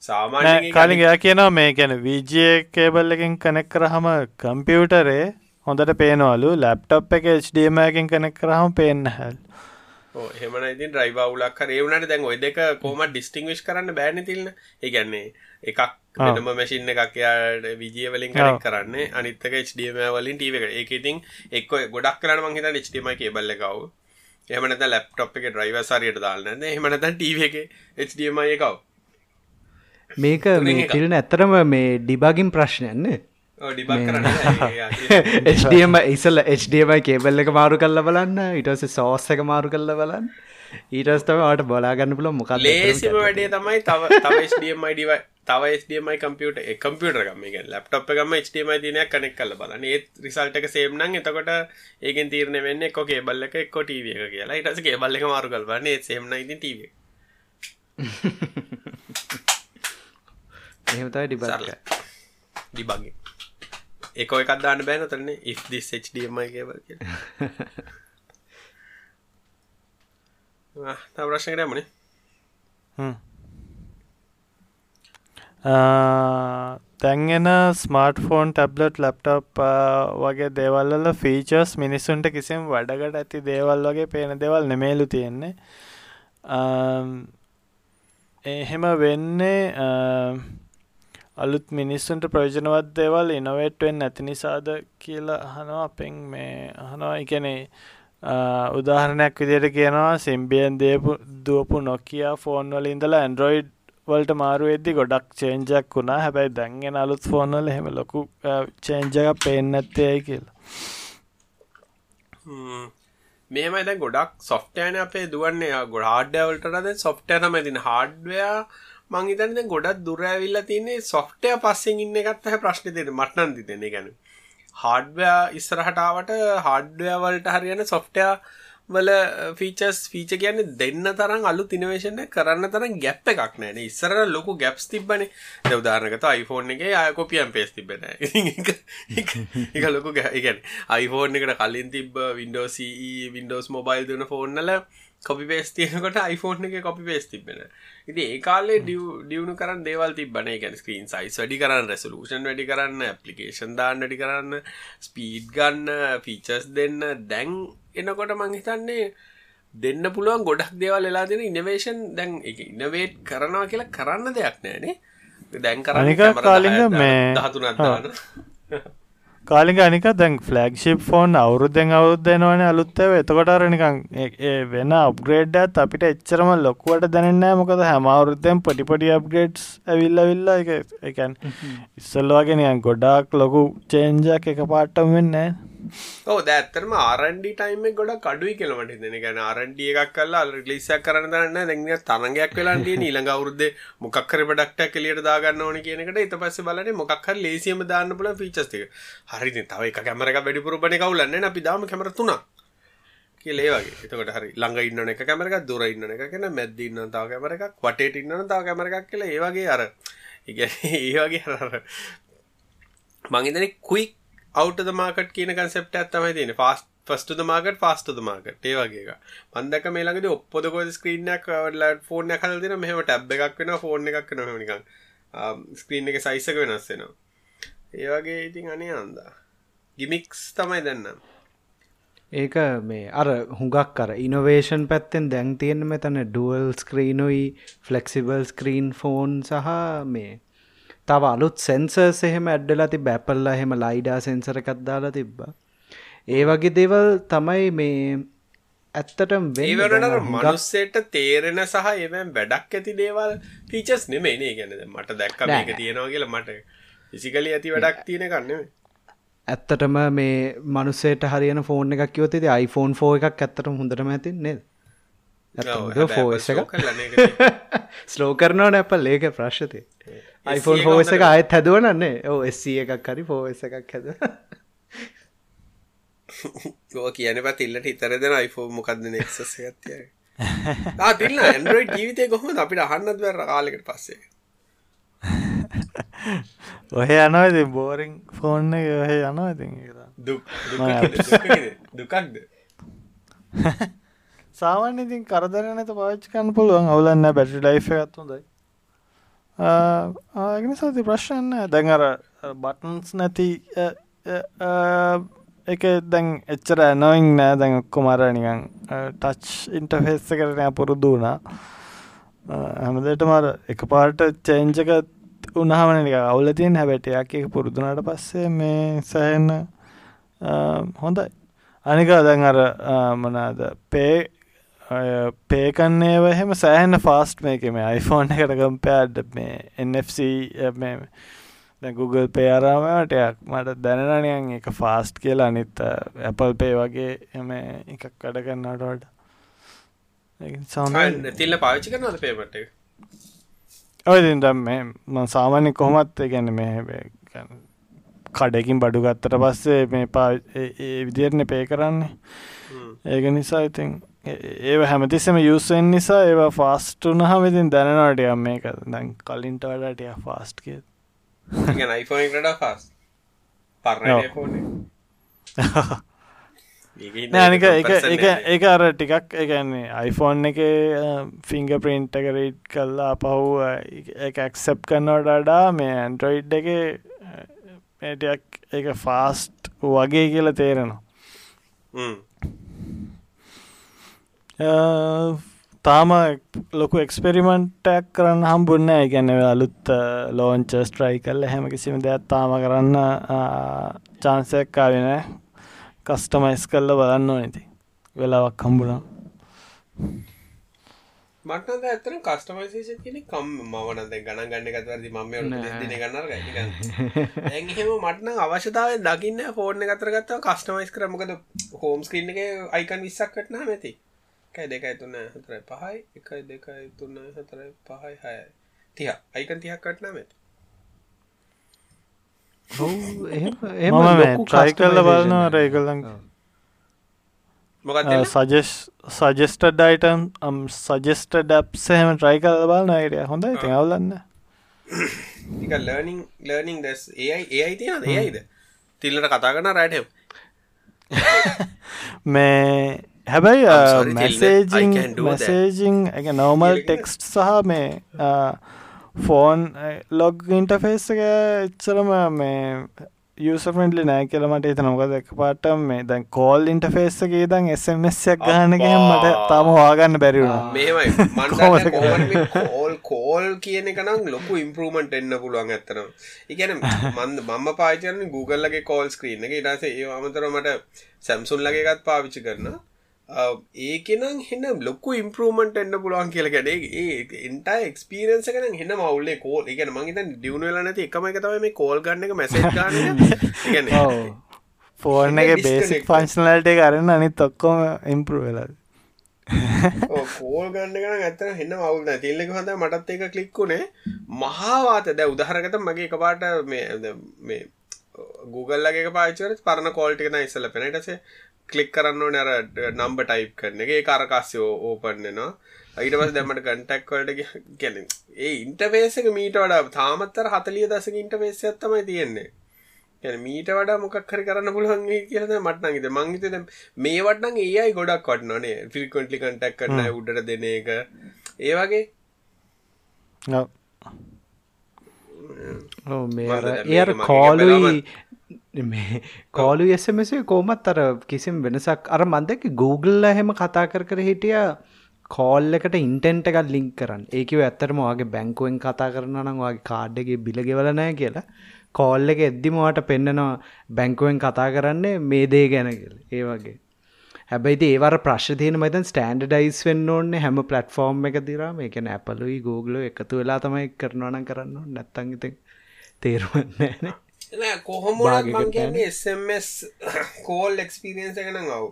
සාමාන්‍ය කලින් එයා කියනවා මේ ගැන වීජය කේබල් එකින් කනෙක් කරහම කම්පියුටරේ හොඳට පේනවලු. ලැප්ටප් එක HDMකින් කනෙක් කරහම පේන්න හැල් එහෙමන ඉතින් ඩ්‍රයිව වුලක් කර ඒවුණට දැන් ඔය දෙක කොම ඩිස්ටිංවිශ් කරන්න බෑන තිල්න. ඒගැන්නේ එකක් වෙනම මැසින් එකක් යාට විජිය වලින් කනෙක් කරන්න. අනිත්තක HDM වලින් ටීව එක. ඒක ඉතින් එක්ක ගොඩක් කරන මංහිත HDM කේබල්ල කව් එහමනත ලැප්ටොප් එක ඩ්‍රයිව සරියට දාලන්න එහමනත ටීව එක HDM එකව මේක මේ තිරන ඇත්තරම මේ ඩිබාගින් ප්‍රශ්නයන්නේ HDM ඉසල් HDMයි කේබල් එක මාරු කල්ල බලන්න. ඉටස සෝස් එක මාරු කල්ල බලන්න. ඊටස්තම ට බලාගන්න පුල මොකක් ලේසිම වැඩේ තමයි තව තව HDMI HDMI කම්පියට කම්පියට ගම ලප්ටප් ගම HDMI දිනයක් කනෙක් කල බලන්න. ඒත් රිසල්ට එක සේම්නං එතකොට ඒගෙන් තීරණ වෙන්න එක්ක කේබල්ල එක එක්ක ටීව එක කියලා. ඉටස කේබල්ල එක මාරු කල්බන්න ඒ සේම්න ඉතින් ටීව එහෙමතයි ඩිබල ඩිබගේ එක එකක් දාන්න බෑන තරන්න HDMI කේබල් කිය තා ප්‍රශ්න කරමනේ තැන්ගෙන ස්මාර්ට් ෆෝන් ටැබ්ලට් ලැප්ටප් වගේ දේවල්ල ෆීචර්ස් මිනිස්සුන්ට කිසිම් වැඩකට ඇති දේවල් වගේ පේන දෙවල් නෙමේලු තියෙන්නේ. එහෙම වෙන්නේ අලුත් මිනිස්සුන්ට ප්‍රයෝජනවත් දේවල් ඉනොවේට්වෙන් නැති නිසාද කියලා අහනවා අපෙන් මේ අහනවා එකනේ උදාහරණයක් විදියට කියනවා සිම්බියන් දේපු දුවපු නොකියා ෆෝන් වල ඉඳලා ඇන්ඩරොයිඩ් වලට මාරු වෙද්දි ගොඩක් චේන්ජ් එකක් වුණා. හැබැයි දැන් එන අලුත් ෆෝන් වල එහෙම ලොකු චේන්ජ් එකක් පේන්නේ නැත්තේ ඇයි කියලා. මෙහෙමයි දැන් ගොඩක් සොෆ්ට්වෙයාර් අපේ දුවන්නේ ගොඩ හાર્ඩ්වෙයාර් වලට වඩා සොෆ්ට්වෙයාර් තමයි තියෙන්නේ. හાર્ඩ්වෙයාර් මං හිතන්නේ දැන් ගොඩක් දුර ඇවිල්ලා තියෙන්නේ සොෆ්ට්වෙයාර් පස්සෙන් ඉන්න එකත් තමයි ප්‍රශ්නේ තියෙන්නේ මට නම් හිතෙන්නේ. ඒ කියන්නේ හાર્ඩ්වෙයාර් ඉස්සරහට ආවට හાર્ඩ්වෙයාර් වලට හරියන සොෆ්ට්වෙයාර් වල uh, ෆීචර්ස් ෆීචර් කියන්නේ දෙන්න තරම් අලුත් ඉනෝවේෂන් එක කරන්න තරම් ගැප් එකක් නැහැ නේ. ඉස්සරහ ලොකු ගැප්ස් තිබ්බනේ. දැන් උදාහරණයකට iPhone එකේ ආය කොපි ඇන් පේස්ට් තිබ්බේ නැහැ. ඉතින් ඒක ඒක ලොකු ඒ කියන්නේ iPhone එකට කලින් තිබ්බ Windows CE Windows Mobile දුන ෆෝන් වල කොපි පේස්ට් තියෙනකොට iPhone එකේ කොපි පේස්ට් තිබ්බේ නැහැ. ඉතින් ඒ කාලේ ඩියුණු කරන්න දේවල් තිබ්බනේ. ඒ කියන්නේ ස්ක්‍රීන් සයිස් වැඩි කරන්න, රෙසලූෂන් වැඩි කරන්න, ඇප්ලිකේෂන් දාන්න වැඩි කරන්න, ස්පීඩ් ගන්න, ෆීචර්ස් දෙන්න. දැන් එනකොට මං හිතන්නේ දෙන්න පුළුවන් ගොඩක් දේවල් වෙලා තියෙන ඉනෝවේෂන් දැන් ඒක ඉනෝවේට් කරනවා කියලා කරන්න දෙයක් නැහැ නේ. දැන් කරන්නේ කැමරා කාලින්ග මේ 13ක් දාන. කාලික අනික දැන් ෆ්ලග්ෂිප් ෆෝන් අවුරුද්දෙන් අවුරුද්දෙනවන අලුත්තව එතකොටර නිකං වෙන අප්ග්‍රේඩ්ඩත් අපිට එච්චරම ලොකුවට දැනන්නෑ මොකද හැම අවුරුද්දෙන් පොටිපොටි අප්ග්‍රේඩ්ස් ඇවිල්ල විල්ලා එක එකන් ඉස්සල්වාගෙනයන් ගොඩාක් ලොකු චේන්ජක් එක පාට්ටම් වෙන්නෑ ඕ දැත්තරම ආරන්ඩි ටයිම ගොඩ කඩුයි කෙලමට දෙන ගැන ආරන්ඩිය එකක් කල්ලා ලිස්සක් කරන්න දන්න දැඟ තරගයක් වෙලාන්ටිය ඊළඟ අවුරුද්ද මොකක්කර පඩක්ට කෙලියට දාගන්න ඕන කියනකට එත පස්ස බලන මොක්හර ලේසියම දාන්න පුල ෆිචස්තික හරි තව එක කැමරක වැඩිපුර බන කවුලන්න අපි දාම කැමරතුනා කියලේ වගේ. එතකට හරි ළඟ ඉන්න එක කැමරක දුර ඉන්න එක කෙන මැද්දින්න තාව කැමර එකක් වටේට ඉන්න තාව කැමරක් කියල ඒවගේ අර ඒ වගේ හර මංගේදන කුයික් අවුටද මාකට් කියන කන්සෙප්ට ඇත්තමයි තියෙන ෆාස්ට ෆස්ටද මාකට ෆාස්ටද මාකට ඒ වගේ මන්දක මේ ළඟදී ඔප්පොදකො ස්ක්‍රීනයක් වලට ෆෝන් එකක් හදලා තියෙනවා. මෙහෙම ටැබ් එකක් වෙනවා ෆෝන් එකක් වෙනවා. නිකන් ස්ක්‍රීන් එක සයිස් එක වෙනස් වෙනවා. ඒ වගේ ඉතින් අනේ අන්දා. ගිමික්ස් තමයි දැන්න ඒක මේ අර හුඟක් කර ඉනොවේෂන් පැත්තෙන් දැන් තියෙන මෙතන ඩුවල් ස්ක්‍රීනුයි ෆලෙක්සිබල් ස්ක්‍රීන් ෆෝන් සහ මේ තව අලුත් සෙන්සර්ස් එහෙම ඇඩ්ඩලා තිබ බැපල්ලා එහෙම ලයිඩා සෙන්සර එකක් දාලා තිබ්බා. ඒ වගේ දේවල් තමයි මේ ඇත්තටම වෙනට මනුස්සේට තේරෙන සහ එවැම් වැඩක් ඇති දේවල් ෆීචස් නෙමේ නේ ගැනද මට දැක්ක මේක තියෙනවා කියලා මට ඉසිකලි ඇති වැඩක් තියෙන කන්නෙම ඇත්තටම මේ මනුස්සේට හරියන ෆෝන් එකක් කිවතේ iPhone ෆෝ එකක් ඇත්තට හොඳටම ඇතින් නේද ෆෝස් එක ස්ලෝ කරනවා නැපල් ඒක ප්‍රශ්තය iPhone හෝස එක අයත් හැදුවනන්නේ ඕ එස්ස එකක් හරි ෆෝස් එකක් හැද ඕ කියන පත් ඉල්ලට හිතර දෙන iPhone මොකක්ද නෙක්සස ගත්තිය තිල්න්න ඇන්ඩරෝයි ජීවිතය කොහොම අපිට අහන්නත් වැර කාලෙකට පස්සේ ඔහ යනවද බෝරිං ෆෝන්න ඔහ යනවා ඉතින් දුකක්ද සාමාන්‍ය ඉතින් කරදර නැත පාච්චි කන්න පුළුවන්. අවුලන්න බැටි ලයිෆ් එකත් හොඳයි. ආගෙන සති ප්‍රශ්න දැන් අර බටන්ස් නැති එක දැන් එච්චර නොයින් නෑ දැන් ඔක්කොමර නිකන් ටච් ඉන්ටෆෙස්ස කරනය පුරුදු වුණා. හැමදට මර එක පාට චේංජක උනහමන නික අවුල තියෙන් හැබැටයක් එක පුරුදුනට පස්සේ මේ සෑන්න හොඳයි. අනික දැන් අර මනාද පේ පේකන්නේ එහෙම සෑහන්න ෆාස්ට් මේක මේ iPhoneෆෝන් එකට කම්පෑඩ් මේ NFC Google පේරාමටයක් මට දැනනනයන් එක ෆාස්ට් කියලා. අනිත් Apple පේ වගේ එම එකක් කඩ කරන්නටට තිල්ල පාවිච්චි කරනද පේමට ඔය ම සාමාන්‍ය කොහොමත් ගැන මේ කඩකින් බඩු ගත්තට පස්සේ මේ පා විදිරණ පේ කරන්නේ. ඒක නිසා ඉතින් ඒ හැමතිස්සම යුසෙන් නිසා ඒවා ෆාස්ටුන හමතින් දැනනටයම් මේක. දැන් කලින්ට වඩටය ෆාස්ට් කිය යිෆෝට ෆස් නෑනික එක. එක එක අර ටිකක් එකන්නේ iPhoneෆෝන් එක ෆිංග ප්‍රින්ට් එක රීට් කල්ලා පහු එක ඇක්සප් කන්නවට අඩා මේ ඇන්ඩරොයිඩ් එක ටයක් එක ෆාස්ට් වගේ කියල තේරෙනවා තාම ලොකු එක්ස්පෙරිමෙන්ටක් කරන්න හම්බුන්න ගැන අලුත් ලෝංච ස්ට්‍රයි කල්ල හැම කිසිම දෙයක් තාම කරන්න චාන්සයක්කාවෙන කස්ටමයිස් කල්ල බලන්න ඕනති වෙලාවක් හම්බුණා මට ඇතන කස්ටමයිසේෂන් කියන කම් මවනද ගණන් ගන්න ගතවරදි මම දින ගන්න ඇහෙම මටන අවශ්‍යතාව දකින්න ෆෝර්න ගතර ගත්තාව කස්ටමයිස් කරමකද හෝම් ස්ක්‍රීන් එක අයිකන් විස්සක් කටනා ඇති කයි දෙකයි තුන්න හතර පහයි. එකයි දෙකයි තුන්න හතර පහයි හය තිය අයිකන් තියක් කටනා ඇති මම ට්‍රයි කල්ල බලනවා රේකල්ලඟ සජස් සජස්ටඩ් අයිටම් අම් සජස්ට ඩැප්සහෙම ට්‍රයි කල බල නයිඩිය හොඳ ඉති අවුලන්න. ලර්නිින් ලර්නිින් දැස් ඒයි ඒ අයි තියෙන ඒයිද තිල්ලට කතා කන රයිටම් මේ හැබැයි මැසේජිං මැසේජිං එක නෝමල් ටෙක්ස්ට් සහ මේ ෆෝන් ලොග් ඉන්ටෆේස් එක එච්චරම මේ යසෆෙන්ඩලි නෑ කියල මට හිත නොකද එක පාට මේ දැන් කෝල් ඉන්ටෆේස්සගේ දං එසමස්යක් ගහනක මට තාම වාගන්න බැරිවුණ කෝල් කෝල් කියන එකනම් ලොකු ඉම්පරමට එන්න පුළුවන් ඇත්තනම් ඉගැන මන්ද මම පාචරන Googleලගේ කෝල් ස්ක්‍රීන එක ඉටසේ ඒ අමතර මට සැම්සුන්ලගේගත් පාවිච්චි කරන්න ඒකනම් හෙන්න ලොක්කු ඉම්පරමට එන්න පුළුවන් කියල ගැඩේ ඒ එන්ට එක්ස්පිරන්ස කන හෙන්න මවුල්ලේ කෝල් එක මංහිත ඩියුණුවල නැති එකම එක තම මේ කෝල් ගන්න එක මැස ෆෝර්න එක. බේසික් ෆංශනලට කරන්න අනිත් ඔක්කොම ඉම්පරු වෙලා. කෝල් ගන්න කන ඇත හෙන්න මවුල්න තිල්ලෙක හොඳ මටත් එක කලික්කුණේ මහාවාත දැ උදාහරගත මගේ එකපාට මේ මේ Googleලගේ පාචර පරණ කෝල්ටිකන ඉස්සල පෙනටසේ කලික් කරන්න නර නම්බ ටයිප් කරන එක. කරකාස්ය ඕපන්නවා අයිට පස් දැමට කටක්වලට ගැන ඒ ඉන්ටවේසක මීට වඩා තාමත්තර හතලිය දසක ඉන්ටවේස ඇත්තමයි තියෙන්නේ. ගැන මීට වඩා මොකක්හරි කරන්න පුළුවන්ගේ කියද මටනගේද මංගිතද මේ වටන ඒයි ගොඩක් වටනනේ ෆිල්කොන්ටලි කටක් කරන්න උඩට දෙන එක. ඒ වගේ. එය කෝලුයි මේ කෝලු එසමසේ කෝමත් අර කිසිම් වෙනසක් අර මන්දක Google එහෙම කතා කර කර හිටිය කෝල් එකට ඉන්ටෙන්ට එකක් ලින්ක් කරන්න. ඒකව ඇත්තරම වගේ බැංකුවෙන් කතා කරන නම් වගේ කාඩ්ඩගේ බිල ගෙවලනෑ කියලා. කෝල් එක එද්දිමවාට පෙන්න්නනවා බැංකුවෙන් කතා කරන්නේ මේ දේ ගැන කියල. ඒ වගේ. හැබැයි ඒවර ප්‍රශ්තියන මතන් ස්ටන්ඩඩයිස් වෙන්න ඕන්න හැම පලටෆෝර්ම් එක දිරාම එකන ඇපලුයි Google එකතු වෙලා තමයි කරනවන කරන්න නැත්තංගිත තේරුවන්නෑනේ කොහොම මං කියන්නේ එස්මස් කෝල් එක්ස්පිරියන්ස එකන අවු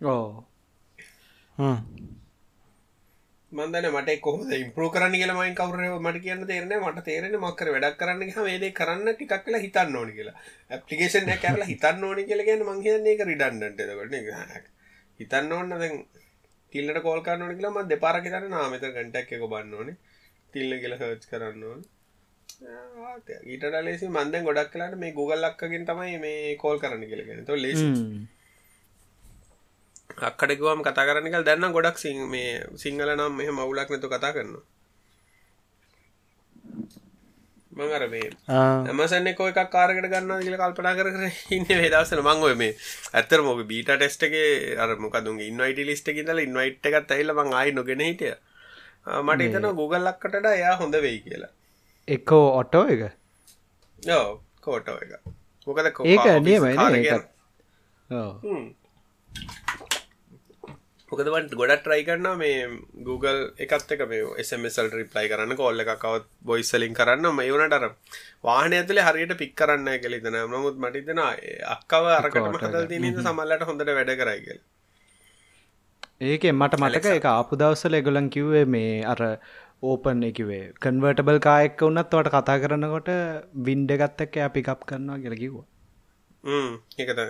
ඕ මන්දන මට කොහ ඉම්පරෝ කරන්න කියල මයි කවර මට කියන්න තේරන මට තේරෙන මක්කර වැඩක් කරන්න වේදේ කරන්න ටිකක් කියලා හිතන්න ඕනි කියලා. ඇපලිකේෂන් කරලා හිතන්න ඕනි කියල ගැන මංහින්නේ එක රිඩන්නට හිතන්න ඕන්න දැන් තිල්ලට කෝල් කරන්න ඕනි කියලා ම දෙපාර තර නාමත ගටක් එක බන්න ඕනේ. තිල්ල කියල හච් කරන්න ඕන ඊට ලෙසි මන්දෙන් ගොඩක් කලාට මේ Google ලක්කගෙන් තමයි මේ කෝල් කරන්න කියලගෙන તો ලෙසි අක්කටකුවම කතා කරන්නකල් දැන්න ගොඩක් සිං මේ සිංහල නම් මෙහ මවුලක් නැතු කතා කරනවා. මං අර මේ ඇමසන්න කො එකක් කාරකට ගන්න කියල කල්පනා කර ඉන්න වේදසන මං ඔය මේ ඇත්තර මොක බීට ටෙස්ටගේ අර මොකදුන් ඉන්වයිට ලිස්ට කිදල ඉන්වයිට් එකත් ඇල්ල මං ආයි නොගෙන හිටිය. මට හිතන Google ලක්කටට එයා හොඳ වෙයි කියලා එකෝ ඔටෝ එක? යෝ කෝටෝ එක. මොකද ඒක නියමයි මොකදවට ගොඩත් ට්‍රයි කරන්න මේ Google එකත් එක මේ එසමසල් රිප්ලයි කරන්න කොල්ල එකකවත් බොයිස්සලින් කරන්න. මේ වනටර වාහන ඇතුලේ හරියට පික් කරන්න කෙලිතන නමුත් මටිතන අක්කව අරකටම හදල් තිනද සමල්ලට හොඳට වැඩ කරයිගල් ඒක මට මටක එක ආපු දවස්සල එගොලන් කිව්වේ මේ අර ඕපන් එකවේ කන්වර්ටබල් කායෙක්ක වන්නත් වට කතා කරනකොට වින්ඩ ගත්තක අපිකප් කරනවා කියල කිව්වා. ඒකත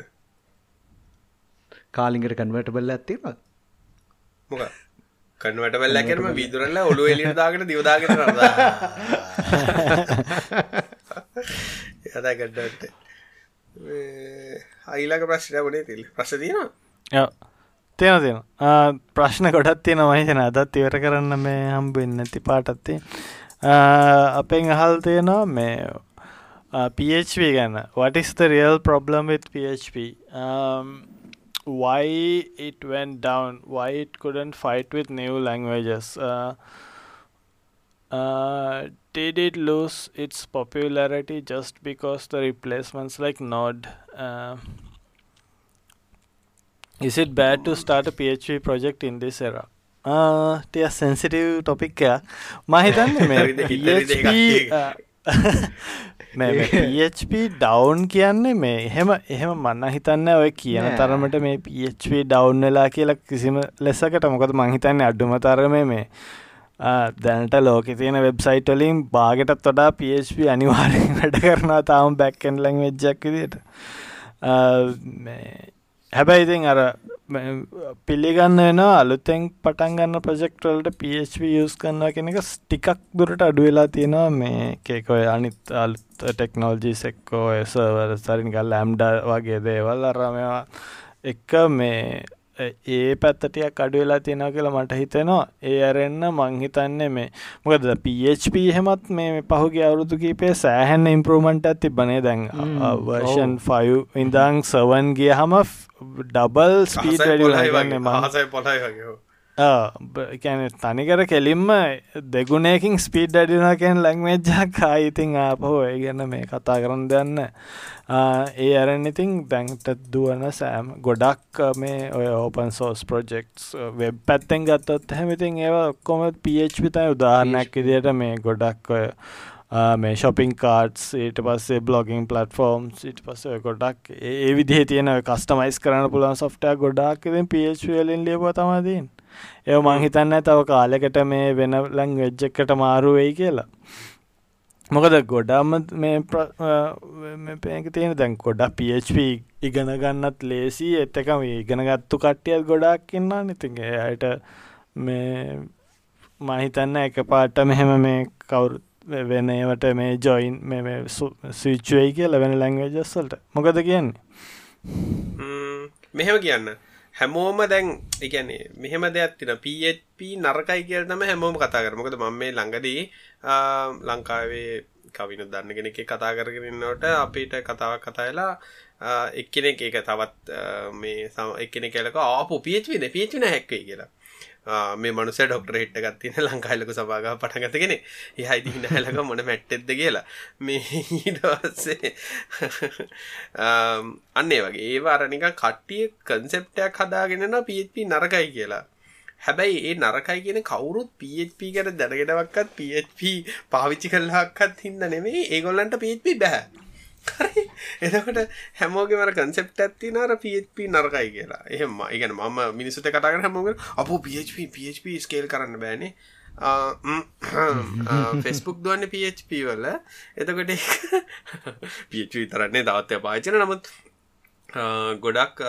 කාලිගට කන්වර්ටබල් ඇත්තිවා මොක කන්නවට බැල්ල කරම විදුරල්ල ඔලු එලිදාගෙන දියවදාගෙන යදා ගඩ්ඩට අයිලාක ප්‍රශ්න වනේ තිල් ප්‍රශ් තියනවා තියෙන තියෙන ප්‍රශ්න ගොඩත් තියෙන මහිතන අදත් ඉවර කරන්න මේ හම්බෙන් නැති පාටත්ති අපෙන් අහල් තියෙනවා මේ PHP ගැන. What is the real problem with PHP um, why it went down, why it couldn't fight with new languages. Uh, uh, did it lose its popularity just because the replacements like Node? Uh, is it bad to start a PHP project in this era? ටිය sensitive topic මහිතන්න PHP ඩවන්් කියන්නේ මේ එහෙම එහෙම මන්න හිතන්න ඔය කියන තරමට මේ PHP ඩවන්් වෙලා කියලා කිසිම ලෙසකට. මොකද මංහිතන්න අඩුම තරම මේ දැනට ලෝක තියෙන වෙබ්සයිට් වලින් බාගටත් වඩා PHP අනිවාරෙන් වැඩ කරනවා තාම බැක්කෙන් ලැං වෙච්ජක් විදිට හැබැයි ඉතින් අර පිළිගන්න වෙනවා අලුතෙන් පටන් ගන්න ප්‍රජෙක්ටවලට PHP යස් කරන්න කෙනෙක ටිකක් දුරට අඩු වෙලා තියෙනවා. මේ කේකොය අනිත් අලුත් ටෙක්නෝල්ජී එක්කෝ සවර සරින් ගල් ඇම්ඩ වගේ දේවල්. අරමවා එක මේ ඒ පැත්තටියක් අඩු වෙලා තියෙනවා කියලා මට හිතෙනවා. ඒ අරෙන්න මං හිතන්නේ මේ මොකද PHP එහෙමත් මේ පහුගිය අවුරුදු කීපේ සෑහෙන ඉම්ප්‍රූව්මන්ට් එකක් තිබ්බනේ. දැන් වර්ෂන් 5 ඉඳන් 7 ගියහම ඩබල් ස්පීඩ් වැඩි වෙලා ඉන්නේ මහසයි පොළයි වගේ කැන තනිකර කෙලින්ම දෙගුණයකින් ස්පීඩ් අඩිනා කැන් ලැංවේජ්ජක් ආයිතින් ආපහෝ ඒ ගැන මේ කතා කරන්න දෙන්න ඒ අරන් ඉතින් දැන්ට දුවන සෑම් ගොඩක් මේ ඔය ඕපන් සෝස් ප්‍රජෙක්ස් වෙබ් පැත්තෙන් ගත්තත් හැමිතින් ඒවා ඔක්කොම පHපිතයි උදාහරණයක් ඉදියට මේ ගොඩක් ඔය මේ ශොපින් කාඩ්ස් ඊට පස්සේ බ්ලොගින් පලටෆෝර්ම් ඊට පස්ස ගොඩක් ඒ විදිහ තියෙන කස්ටමයිස් කරන්න පුළන් සොෆ්ටය ගොඩක් ඉතින් පHලින් ලියප තමදීන් ඒ මං හිතන්න තව කාලෙකට මේ වෙන ලැං වෙජ්ජකට මාරු වෙයි කියලා මොකද ගොඩාම මේ පේක තියෙන දැන් ගොඩා PHP ඉගෙන ගන්නත් ලේසි. එත්තකම ඉගෙන ගත්තු කට්ටියත් ගොඩක් ඉන්න නිතින්ගේ අයට මේ මහිතන්න එක පාට මෙහෙම මේ කවුරු වෙන ඒවට මේ ජොයින් මේ සවිච්චුවයි කිය ලැවෙන ලැංවේජස්සල්ට මොකද කියන්නේ? මෙහෙම කියන්න. හැමෝම දැන් එකන්නේ මෙහෙම දෙයක් තින PHP නරකයි කියලා තමයි හැමෝම කතා කරන්නේ. මොකද මම මේ ළඟදී ලංකාවේ කවිනු දන්න කෙනෙක් කතා කරගෙන ඉන්නකොට අපිට කතාවක් කතා වෙලා එක්කෙනෙක් ඒක තවත් මේ එක්කෙනෙක් කියලා ආපු PHP නේ PHP නෑ හැක් වෙයි කියලා. මේ මනුස ඩොක්ටර හිට්ට ගත්තින ලංකායිලක සභාග පටගතගෙන එහයිති හිනහලක මොන මැට්ටෙද්ද කියලා. මේ ඊටවස්සේ අන්නේ වගේ. ඒවාරනික කට්ටිය කන්සෙප්ටයක් හදාගෙනන PHP නරකයි කියලා. හැබැයි ඒ නරකයි කියන කවුරුත් PHP ගැන දැනගෙනවක්කත් PHP පාවිච්චි කල්ලාක්කත් හින්න නෙමේ ඒගොල්ලන්ට PHP බැහැ හරි එතකොට හැමෝගේ මර කන්සෙප්ට් එකක් තියෙනවා අර PHP නරකයි කියලා. එහෙම ඉගෙන මම මිනිස්සුන්ට කතා කරන හැමෝගෙම අපෝ PHP PHP ස්කේල් කරන්න බෑනේ. ෆෙස්බුක් දුවන්නේ PHP වල. එතකොට PHP තරන්නේ තවත් පාචන නමුත් ගොඩක්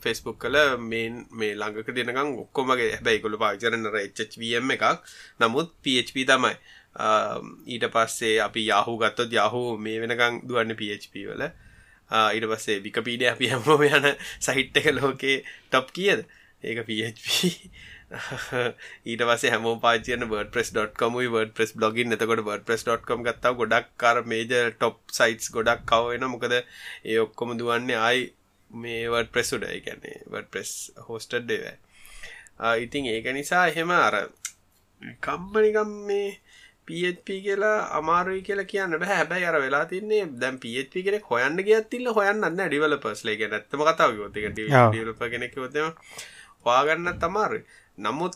ෆෙස්බුක් කල මේන් මේ ළඟක දෙනකම් ඔක්කොමගේ හැබැයි කොළ පාචරන HHVM එකක්. නමුත් PHP තමයි. ඊට පස්සේ අපි යාහු ගත්තොත් යාහු මේ වෙනකං දුවන්න PHP වල. ඊට පස්සේ විකපීඩිය අපි හැමෝම යන සහිට් එක ලෝකේ ටොප් කියද? ඒක PHP ඊට පස හැම පාචන වර්ඩපස්.com වර්ඩපස් බ්ලොගින් එතකොට වර්ඩපස්.com ගත්තාව ගොඩක් කර මේජ ටොප් සයිටස් ගොඩක් කවවෙන මොකද ඒ ඔක්කොම දුවන්නේ අයි මේ වර්ඩ ප්‍රෙස්සුඩ එකන්නේ වර්ඩ ප්‍රෙස් හෝස්ටඩ් දේවයි ඉතින් ඒක නිසා එහෙම අර කම්පනිකම් මේ PHP කියලා අමාරුයි කියලා කියන්න බෑ. හැබැයි අර වෙලා තින්නේ දැන් PHP කෙනෙක් හොයන්න ගියත් ඉන්න හොයන්න නැහැ ඩෙවලොපර්ස්ලා කියන්නේ ඇත්තම කතාව කිව්වොත්. ඒක ඩෙවලොපර් කෙනෙක් කිව්වොත් එම හොයාගන්නත් අමාරුයි. නමුත්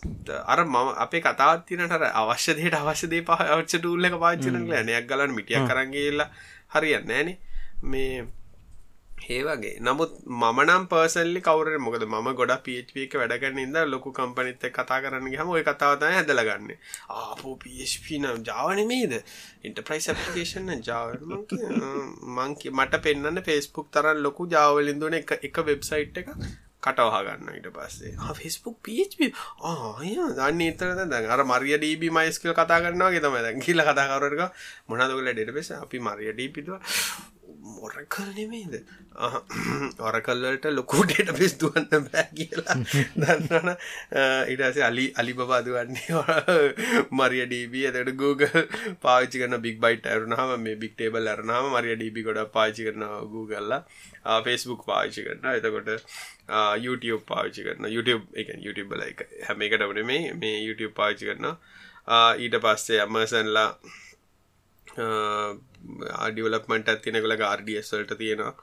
අර මම අපේ කතාවත් තියෙනට අර අවශ්‍ය දෙයට අවශ්‍ය දේ පාවිච්චි ටූල් එක පාවිච්චි කරන කියලා. නෑයක් ගලන්න මිටියක් අරන් ගිහිල්ලා හරියන්නේ නෑනේ. මේ ඒ වගේ. නමුත් මම නම් පර්සන්ලි කවුර මොකද ම ගොඩ පිප එක වැඩගන්න ඉද ලොකු කම්පනිත කතා කරන්න හම ඔය කතාවතය හැදලගන්න ආපෝ පප නම් ජාවනමේද ඉන්ටප්‍රයිස් ඇපිකේෂන් ජාව මංකි මට පෙන්න්න ෆෙස්බුක් තරන් ලොකු ජාවලින්දුන එක එක වෙබ්සයිට් එක කටවහගන්න ඊට පස්සේ. ෆෙස්බුක් පප ආය දන්න ඉතර ද අර මරිය ඩීබි මයිස්කල් කතා කරන්නවාගේ තම කියල කතාකරක මොනදගල ඩෙට පෙස අපි මරිය ඩීපිතුව මොරකල් නෙමේද ඔරකල්ලට ලොකු ඩේට පිස් දුවන්න බෑ කියලා දන්නන ඉටසේ අලි අලි බාදුවන්නේ මරිය ඩීබ ඇතට Google පාවිචි කරන බික් බයිට ඇරුණාම මේ බික් ටේබල් අරනාම මරිය ඩීබි ගොඩ පාචි කරන Googleලා. ෆෙස්බුක් පාවිචි කරන එතකොට YouTube පාවිචි කරන YouTube එක YouTube බල එක හැම එකට වන මේ මේ YouTube පාවිචි කරන ඊට පස්සේ අමසන්ලා ආඩිවලපමට ඇතිනකල ගාර්ඩියස්වලට තියෙනවා.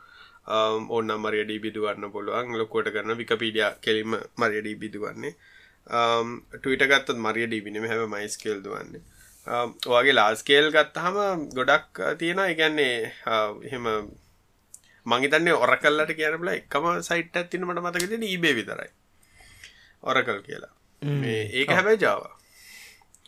ඕන්න මරියඩී බිදුවන්න පුළුවන්. ලොකෝට කරන්න විකපීඩිය කෙලිම මරියඩී බිදුවන්නේ ටවිට ගත්තත් මරිය ඩීබිනම හැම මයිස්කේල් දුවන්නේ. ඔගේ ලාස්කේල් ගත්තහම ගොඩක් තියෙන ඉගැන්නේ එහෙම මංහිතන්නේ ඔර කල්ලට කියනබල එකම සයිට් ඇතින මට මතකෙද ඊබේ විතරයි. ඔරකල් කියලා. ඒක හැබැයි ජාව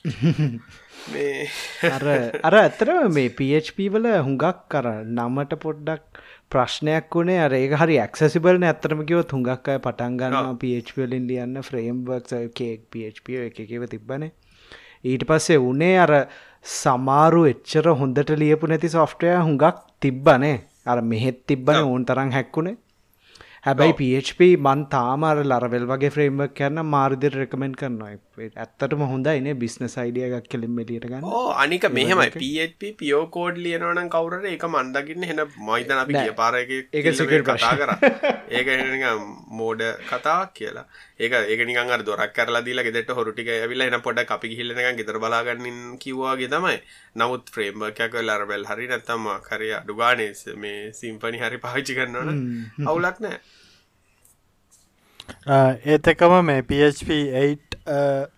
අර අර ඇතරම මේ PHP වල හුඟක් කර නමට පොඩ්ඩක් ප්‍රශ්නයක් වුණේ අර ඒක හරි ඇක්සසිබල්න ඇත්තරම කිවොත් හුඟක් අය පටන්ගන්න PHවලින් ලියන්න ෆ්‍රේම්වර්ක් කේක් PHP එකව තිබ්බනේ. ඊට පස්සේ උනේ අර සමාරු එච්චර හොඳට ලියපු නැති සොෆ්ටය හුඟක් තිබ්බනේ. අර මෙහෙත් තිබ්බන ඕන් තරම් හැක්කුණේ හැබැයි PHP මන් තාමර ලරවෙල් වගේ ෆ්‍රේම්වක් කරන්න මාර්දිර රෙකමෙන්ට් කරනවා. ඇත්තටම හොඳයිනේ බිස්නස් අයිඩිය එකක් කෙලින් එලියට ගන්න. අනික මෙහෙමයි. PHP පියෝ කෝඩ් ලියනවනම් කවුරට ඒක මන්දකින්න හෙන මයිතන අපි පාරක ඒක සිකට කතා කර. ඒක මෝඩ කතාවක් කියලා ඒක ඒක නිකන් අර දොරක් කරලා දීලා ගෙදරට හොරු ටික ඇවිල්ලා එන පොඩක් අපි ගිහිල්ලා නිකන් ගෙදර බලාගන්නින් කිව්වාගේ තමයි. නමුත් ෆ්‍රේම්වර්ක් එකක් ලරබෙල් හරි නැත්තම් හරි අඩු ගානේ මේ සිම්පනි හරි පාවිච්චි කරනවනම් අවුලක් නැහැ. ඒත් එකම මේ PHP8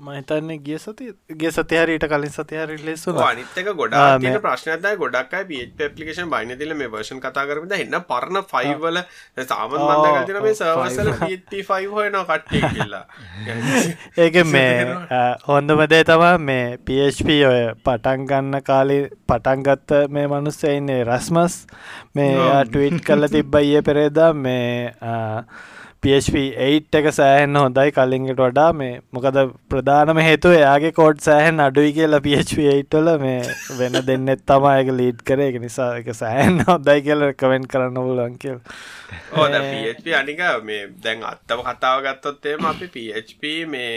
මහිතන්නේ ගිය සති ගේ සතිහරට කලින් සතිහරි ලෙසු අනිත්තක ගොඩා ප්‍රශ්නතයි ගොඩක් ප පපලිකේෂන් බයින තිල මේ වර්ෂන් කතා කරමද එන්න පරණ ෆයිවල සාම මන්දගතින මේ සවසල ප5 හොයන කට්ටේ කියලා. ඒක මේ හොඳමදේ තමා මේ PHP ඔය පටන්ගන්න කාලි පටන්ගත්ත මේ මනුස්සයින්නේ රස්මස් මේ ටවිට් කල්ල තිබ්බයිය පෙරේදා මේ PHP8 එක සෑහෙන් හොඳයි කලින්ගට වඩා. මේ මොකද ප්‍රධානම හේතු එයාගේ කෝඩ් සෑහෙන් අඩුයි කියලා PHP8ටල මේ වෙන දෙන්නෙත් තමා එක ලීඩ් කර. එක නිසා එක සෑහෙන් හොදයි කියල කවෙන්ට කරන්න පුලන් කියල්. ඕ PHP අනික මේ දැන් අත්තම කතාව ගත්තොත්තේම අපි PHP මේ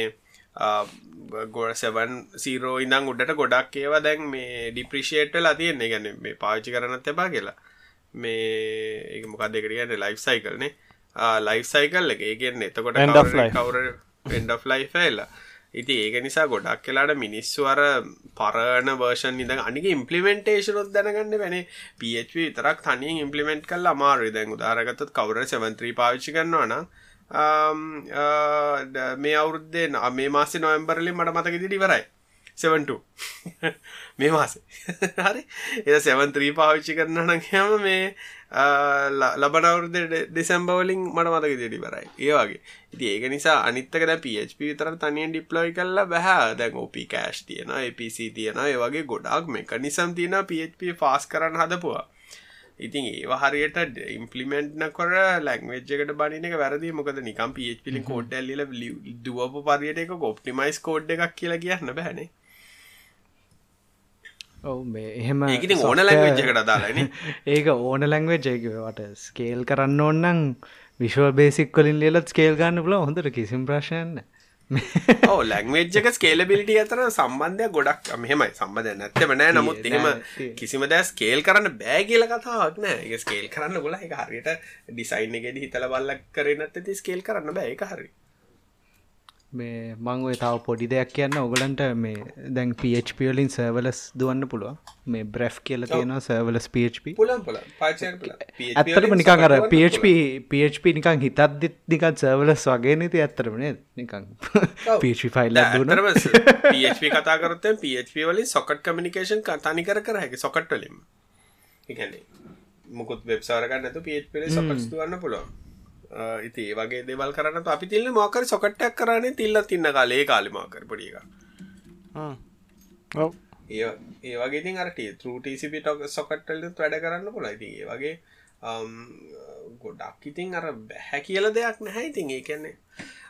ගොඩ සැවන් සීරෝ ඉඳං උඩට ගොඩක් ඒවා දැන් මේ ඩිප්‍රිෂේට්ල තියන්නේ. ගැන මේ පාවිචි කරනත් එපා කියලා. මේ ඒ මොකක් දෙකට ගන්න ලයිෆ් සයිකල්නේ ලයිෆ් සයිකල් එක. ඒගෙන් එතකොට කවර පෙන්ඩ ලයි් එල්ලා ඉති ඒක නිසා ගොඩක් කියලාට මිනිස්සු අර පරණ වර්ෂන් ඉද අනික ඉම්පලිමෙන්ටේෂනොත් දැනගන්න වැනේ පHP තරක් තනින් ඉම්පලිමෙන්ට් කල් අමාරු දැන් උදාරගතත් කවර සෙවන්ත්‍රී පාවිච්චි කරන්නවන මේ අවුරුද්දේ මේ මාසේ නොවම්බරලින් මට මතක දිඩිවරයි 72 මේ මාසේ හරි එ සෙවන්ත්‍රී පාවිච්චි කරන්න නගම මේ ලබනවරුද දෙසම්බවලින් මට මතක දෙඩි බරයි ඒවාගේ ඉති ඒක නිසා අනිත්තක PHP විතර තනියෙන් ඩිප්ලොයි කල්ලා බැහ. දැන් OP කෑශ් තියෙන APC තියෙන ඒවගේ ගොඩක් මේක නිසම් තියෙන PHP ෆාස් කරන්න හදපුවා. ඉතින් ඒ හරියට ඉම්පලිමෙන්ට්න කොර ලැංවේජ්කට බනින එක වැරදි. මොකද නිකම් PHP කෝඩ් ඇල්ලිල දුවපු පරියට එක ඔප්ටිමයිස් කෝඩ් එකක් කියලා කියන්න මේ එහෙම ඕන ලැංවෙච්චකට දාලන ඒක ඕන ලැංවෙච් ඒකට ස්කේල් කරන්න ඕන්නන් විශ්වල් බේසික් කොලින් ලියලත් ස්කේල් ගන්න පුල හොඳට කිසිම් ප්‍රශ්යන්න ඕ ලැංවේජ්ක ස්කේලබිලිටි අතර සම්බන්ධය ගොඩක් මෙහෙමයි. සම්බඳ නැත්තම නෑ. නමුත් එහෙම කිසිම දැ ස්කේල් කරන්න බෑ කියල කතාවක් නෑ. ස්කේල් කරන්න ගොල එක හරියට ඩිසයින් එකෙද හිතල බල්ලක් කරනත් ති ස්කේල් කරන්න බෑ. එක හරි මේ මං ඔය තව පොඩි දෙයක් කියන්න. ඔගලන්ට මේ දැන් පHPලින් සර්වලස් දුවන්න පුළුව මේ බ්‍රෙෆ් කියල තියෙනවා සර්වලස් PHP ඇත්තරම නිකන් අර PHP PHP නිකන් හිතත් නිකන් සර්වලස් වගේ නති ඇත්තරමනේ නිකන් PHP ෆයිල් PHP කතා කරත PHP වලින් සොකට් කමිනිකේෂන් කතානි කර කර හැකි සොකට් වලින් එකන්නේ මුකුත් වෙබ්සාරගන්න ඇතු PHP සොකට් දුවන්න පුළුවන් ඉති ඒ වගේ දෙවල් කරන්න අපි තිල්න්න මෝකර සොකට්ටක් කරන්නේ තිල්ල තින්න කාලේ කාලිමාකර පොඩික ඒ ඒ වගේ තින් අරට තරටසිපි ටොක් සොකට්ටල්ල වැඩ කරන්න පුල ඉති ඒ වගේ ගොඩක් ඉතින් අර බැහැ කියල දෙයක් නැහැ ඉතින්. ඒ කියන්නේ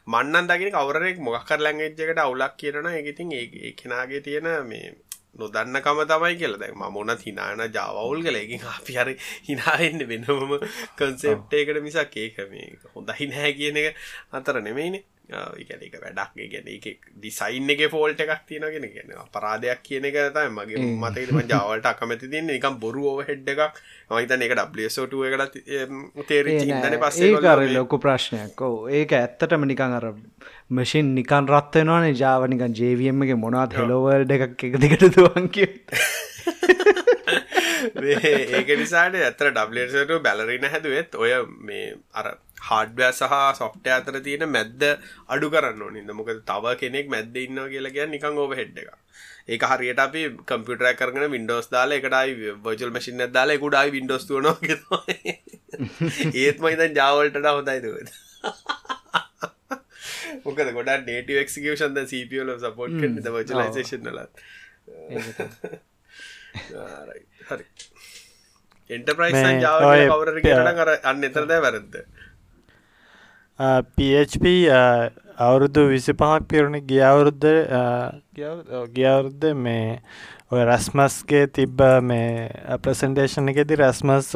මන්නන් දකින කවරෙක් මොකර ලැංගේජ්ජකට අවුලක් කියරන එකඉතින් ඒ කෙනගේ තියෙන මේ නොදන්නකම තමයි කියල. දැ ම මොන හිනාන ජාවවුල් කලකින් අපි හරි හිනාෙන්න්න වෙනමම කන්සෙප්ටේකට මිසක් ඒක මේ හොඳහි නෑ කියන එක අතර නෙමයිනේ ඉගැන එක වැඩක්. ගැන එක ඩිසයින් එක ෆෝල්ට එකක් තියෙනගෙන ගෙන පරාදයක් කියන එක තයි මගේ මතකම ජාවලට අකමැති තින්න එකම් බොරු ෝව හෙඩ් එකක් මහිතන එක ඩ්ලසෝටුව එකට තේර ඉදන පස්සේ කර ලොකු ප්‍රශ්නයක්. ඕ ඒක ඇත්තටම නිකං අර මශින් නිකන් රත්වෙනවානේ ජාවනිකන් ජේවියම්මගේ මොනාත් හෙලෝවල්ඩ එකක් එක දිකට දුවන් කිය ඒක නිසාට ඇතර ඩබ්ලට බැලරින හැදුවත් ඔය මේ අර හාඩ්වෑ සහ සොෆ්ට අතර තියෙන මැද්ද අඩු කරන්න ඕනින්ද මොකද තව කෙනෙක් මැද්ද ඉන්න කියලා කිය නිකං ඕව හෙඩ් එක ඒක හරියට අපි කම්පියුටර කරන වින්ඩෝස් දාලා එකටයි වර්ජල් මසිින් දාලා එකුඩයි වින්ඩෝස් තුවනවා ඒත් මයිතන් ජාවල්ට හොඳයි දුවද මොකද ගොඩ නේටව එක්කෂන් සපල සපෝට් කන්න වචලයිසේෂන් ලත් හරි. එන්ටප්‍රයිස් ජාව කවර කර අන්න එතරද වැරද්ද. PHP අවුරුදු විසි පහක් පිරුණ ගියවුරුද්ධ ගියවුරුද්ධ මේ ඔය රැස්මස්ගේ තිබ්බ මේ ප්‍රසන්ටේෂන් එකෙති රැස්මස්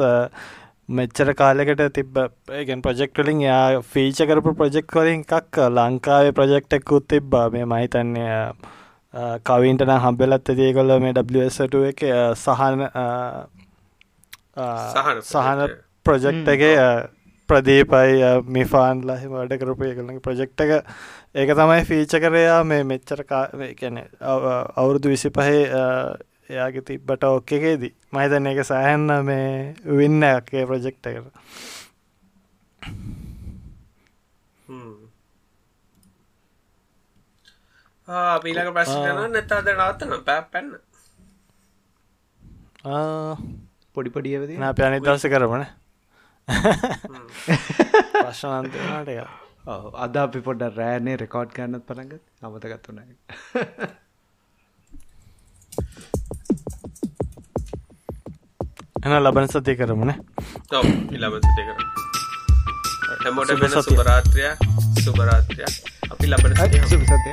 මෙච්චර කාලෙකට තිබ ඒගෙන් ප්‍රජෙක්ටලින් යා ෆීච කරපු ප්‍රජෙක්් වලින් එකක් ලංකාවේ ප්‍රජෙක්්ටෙක්කුත් තිබ්බා. මේ මහිතන්නේ කවින්ටන හම්බෙලත් තියකොල්ල මේ ඩට එක සහන සහන ප්‍රජෙක්්ටගේ ප්‍රදීපයි මිෆාන්ලා වැඩ කරපය කළගේ ප්‍රජෙක්්ක ඒක තමයි ෆීච කරයා මේ මෙච්චර කැන අවුරුදු විසි පහේ එයාගේ තිබ්බට ඔක්ක එකේදී. මහිතන එක සෑහන්න මේ වින්න එකේ ප්‍රජෙක්්ට කර පීලක ප්‍රශ්න නැතාද නවත්තන පැ පැන්න. පොඩි පොඩියවද නා පැනි දස කරමන. ප්‍රශ්නන්තනාට අද අපි පොඩ රෑනේ රෙකෝඩ් කරන්නත් පනග අමතගත් වනයි එන ලබන සතිය කරමන. ලබන සතිය කර හැමෝට වෙන සුපරාත්‍රය සුපරාත්‍රය අපි ලබන සුප සතය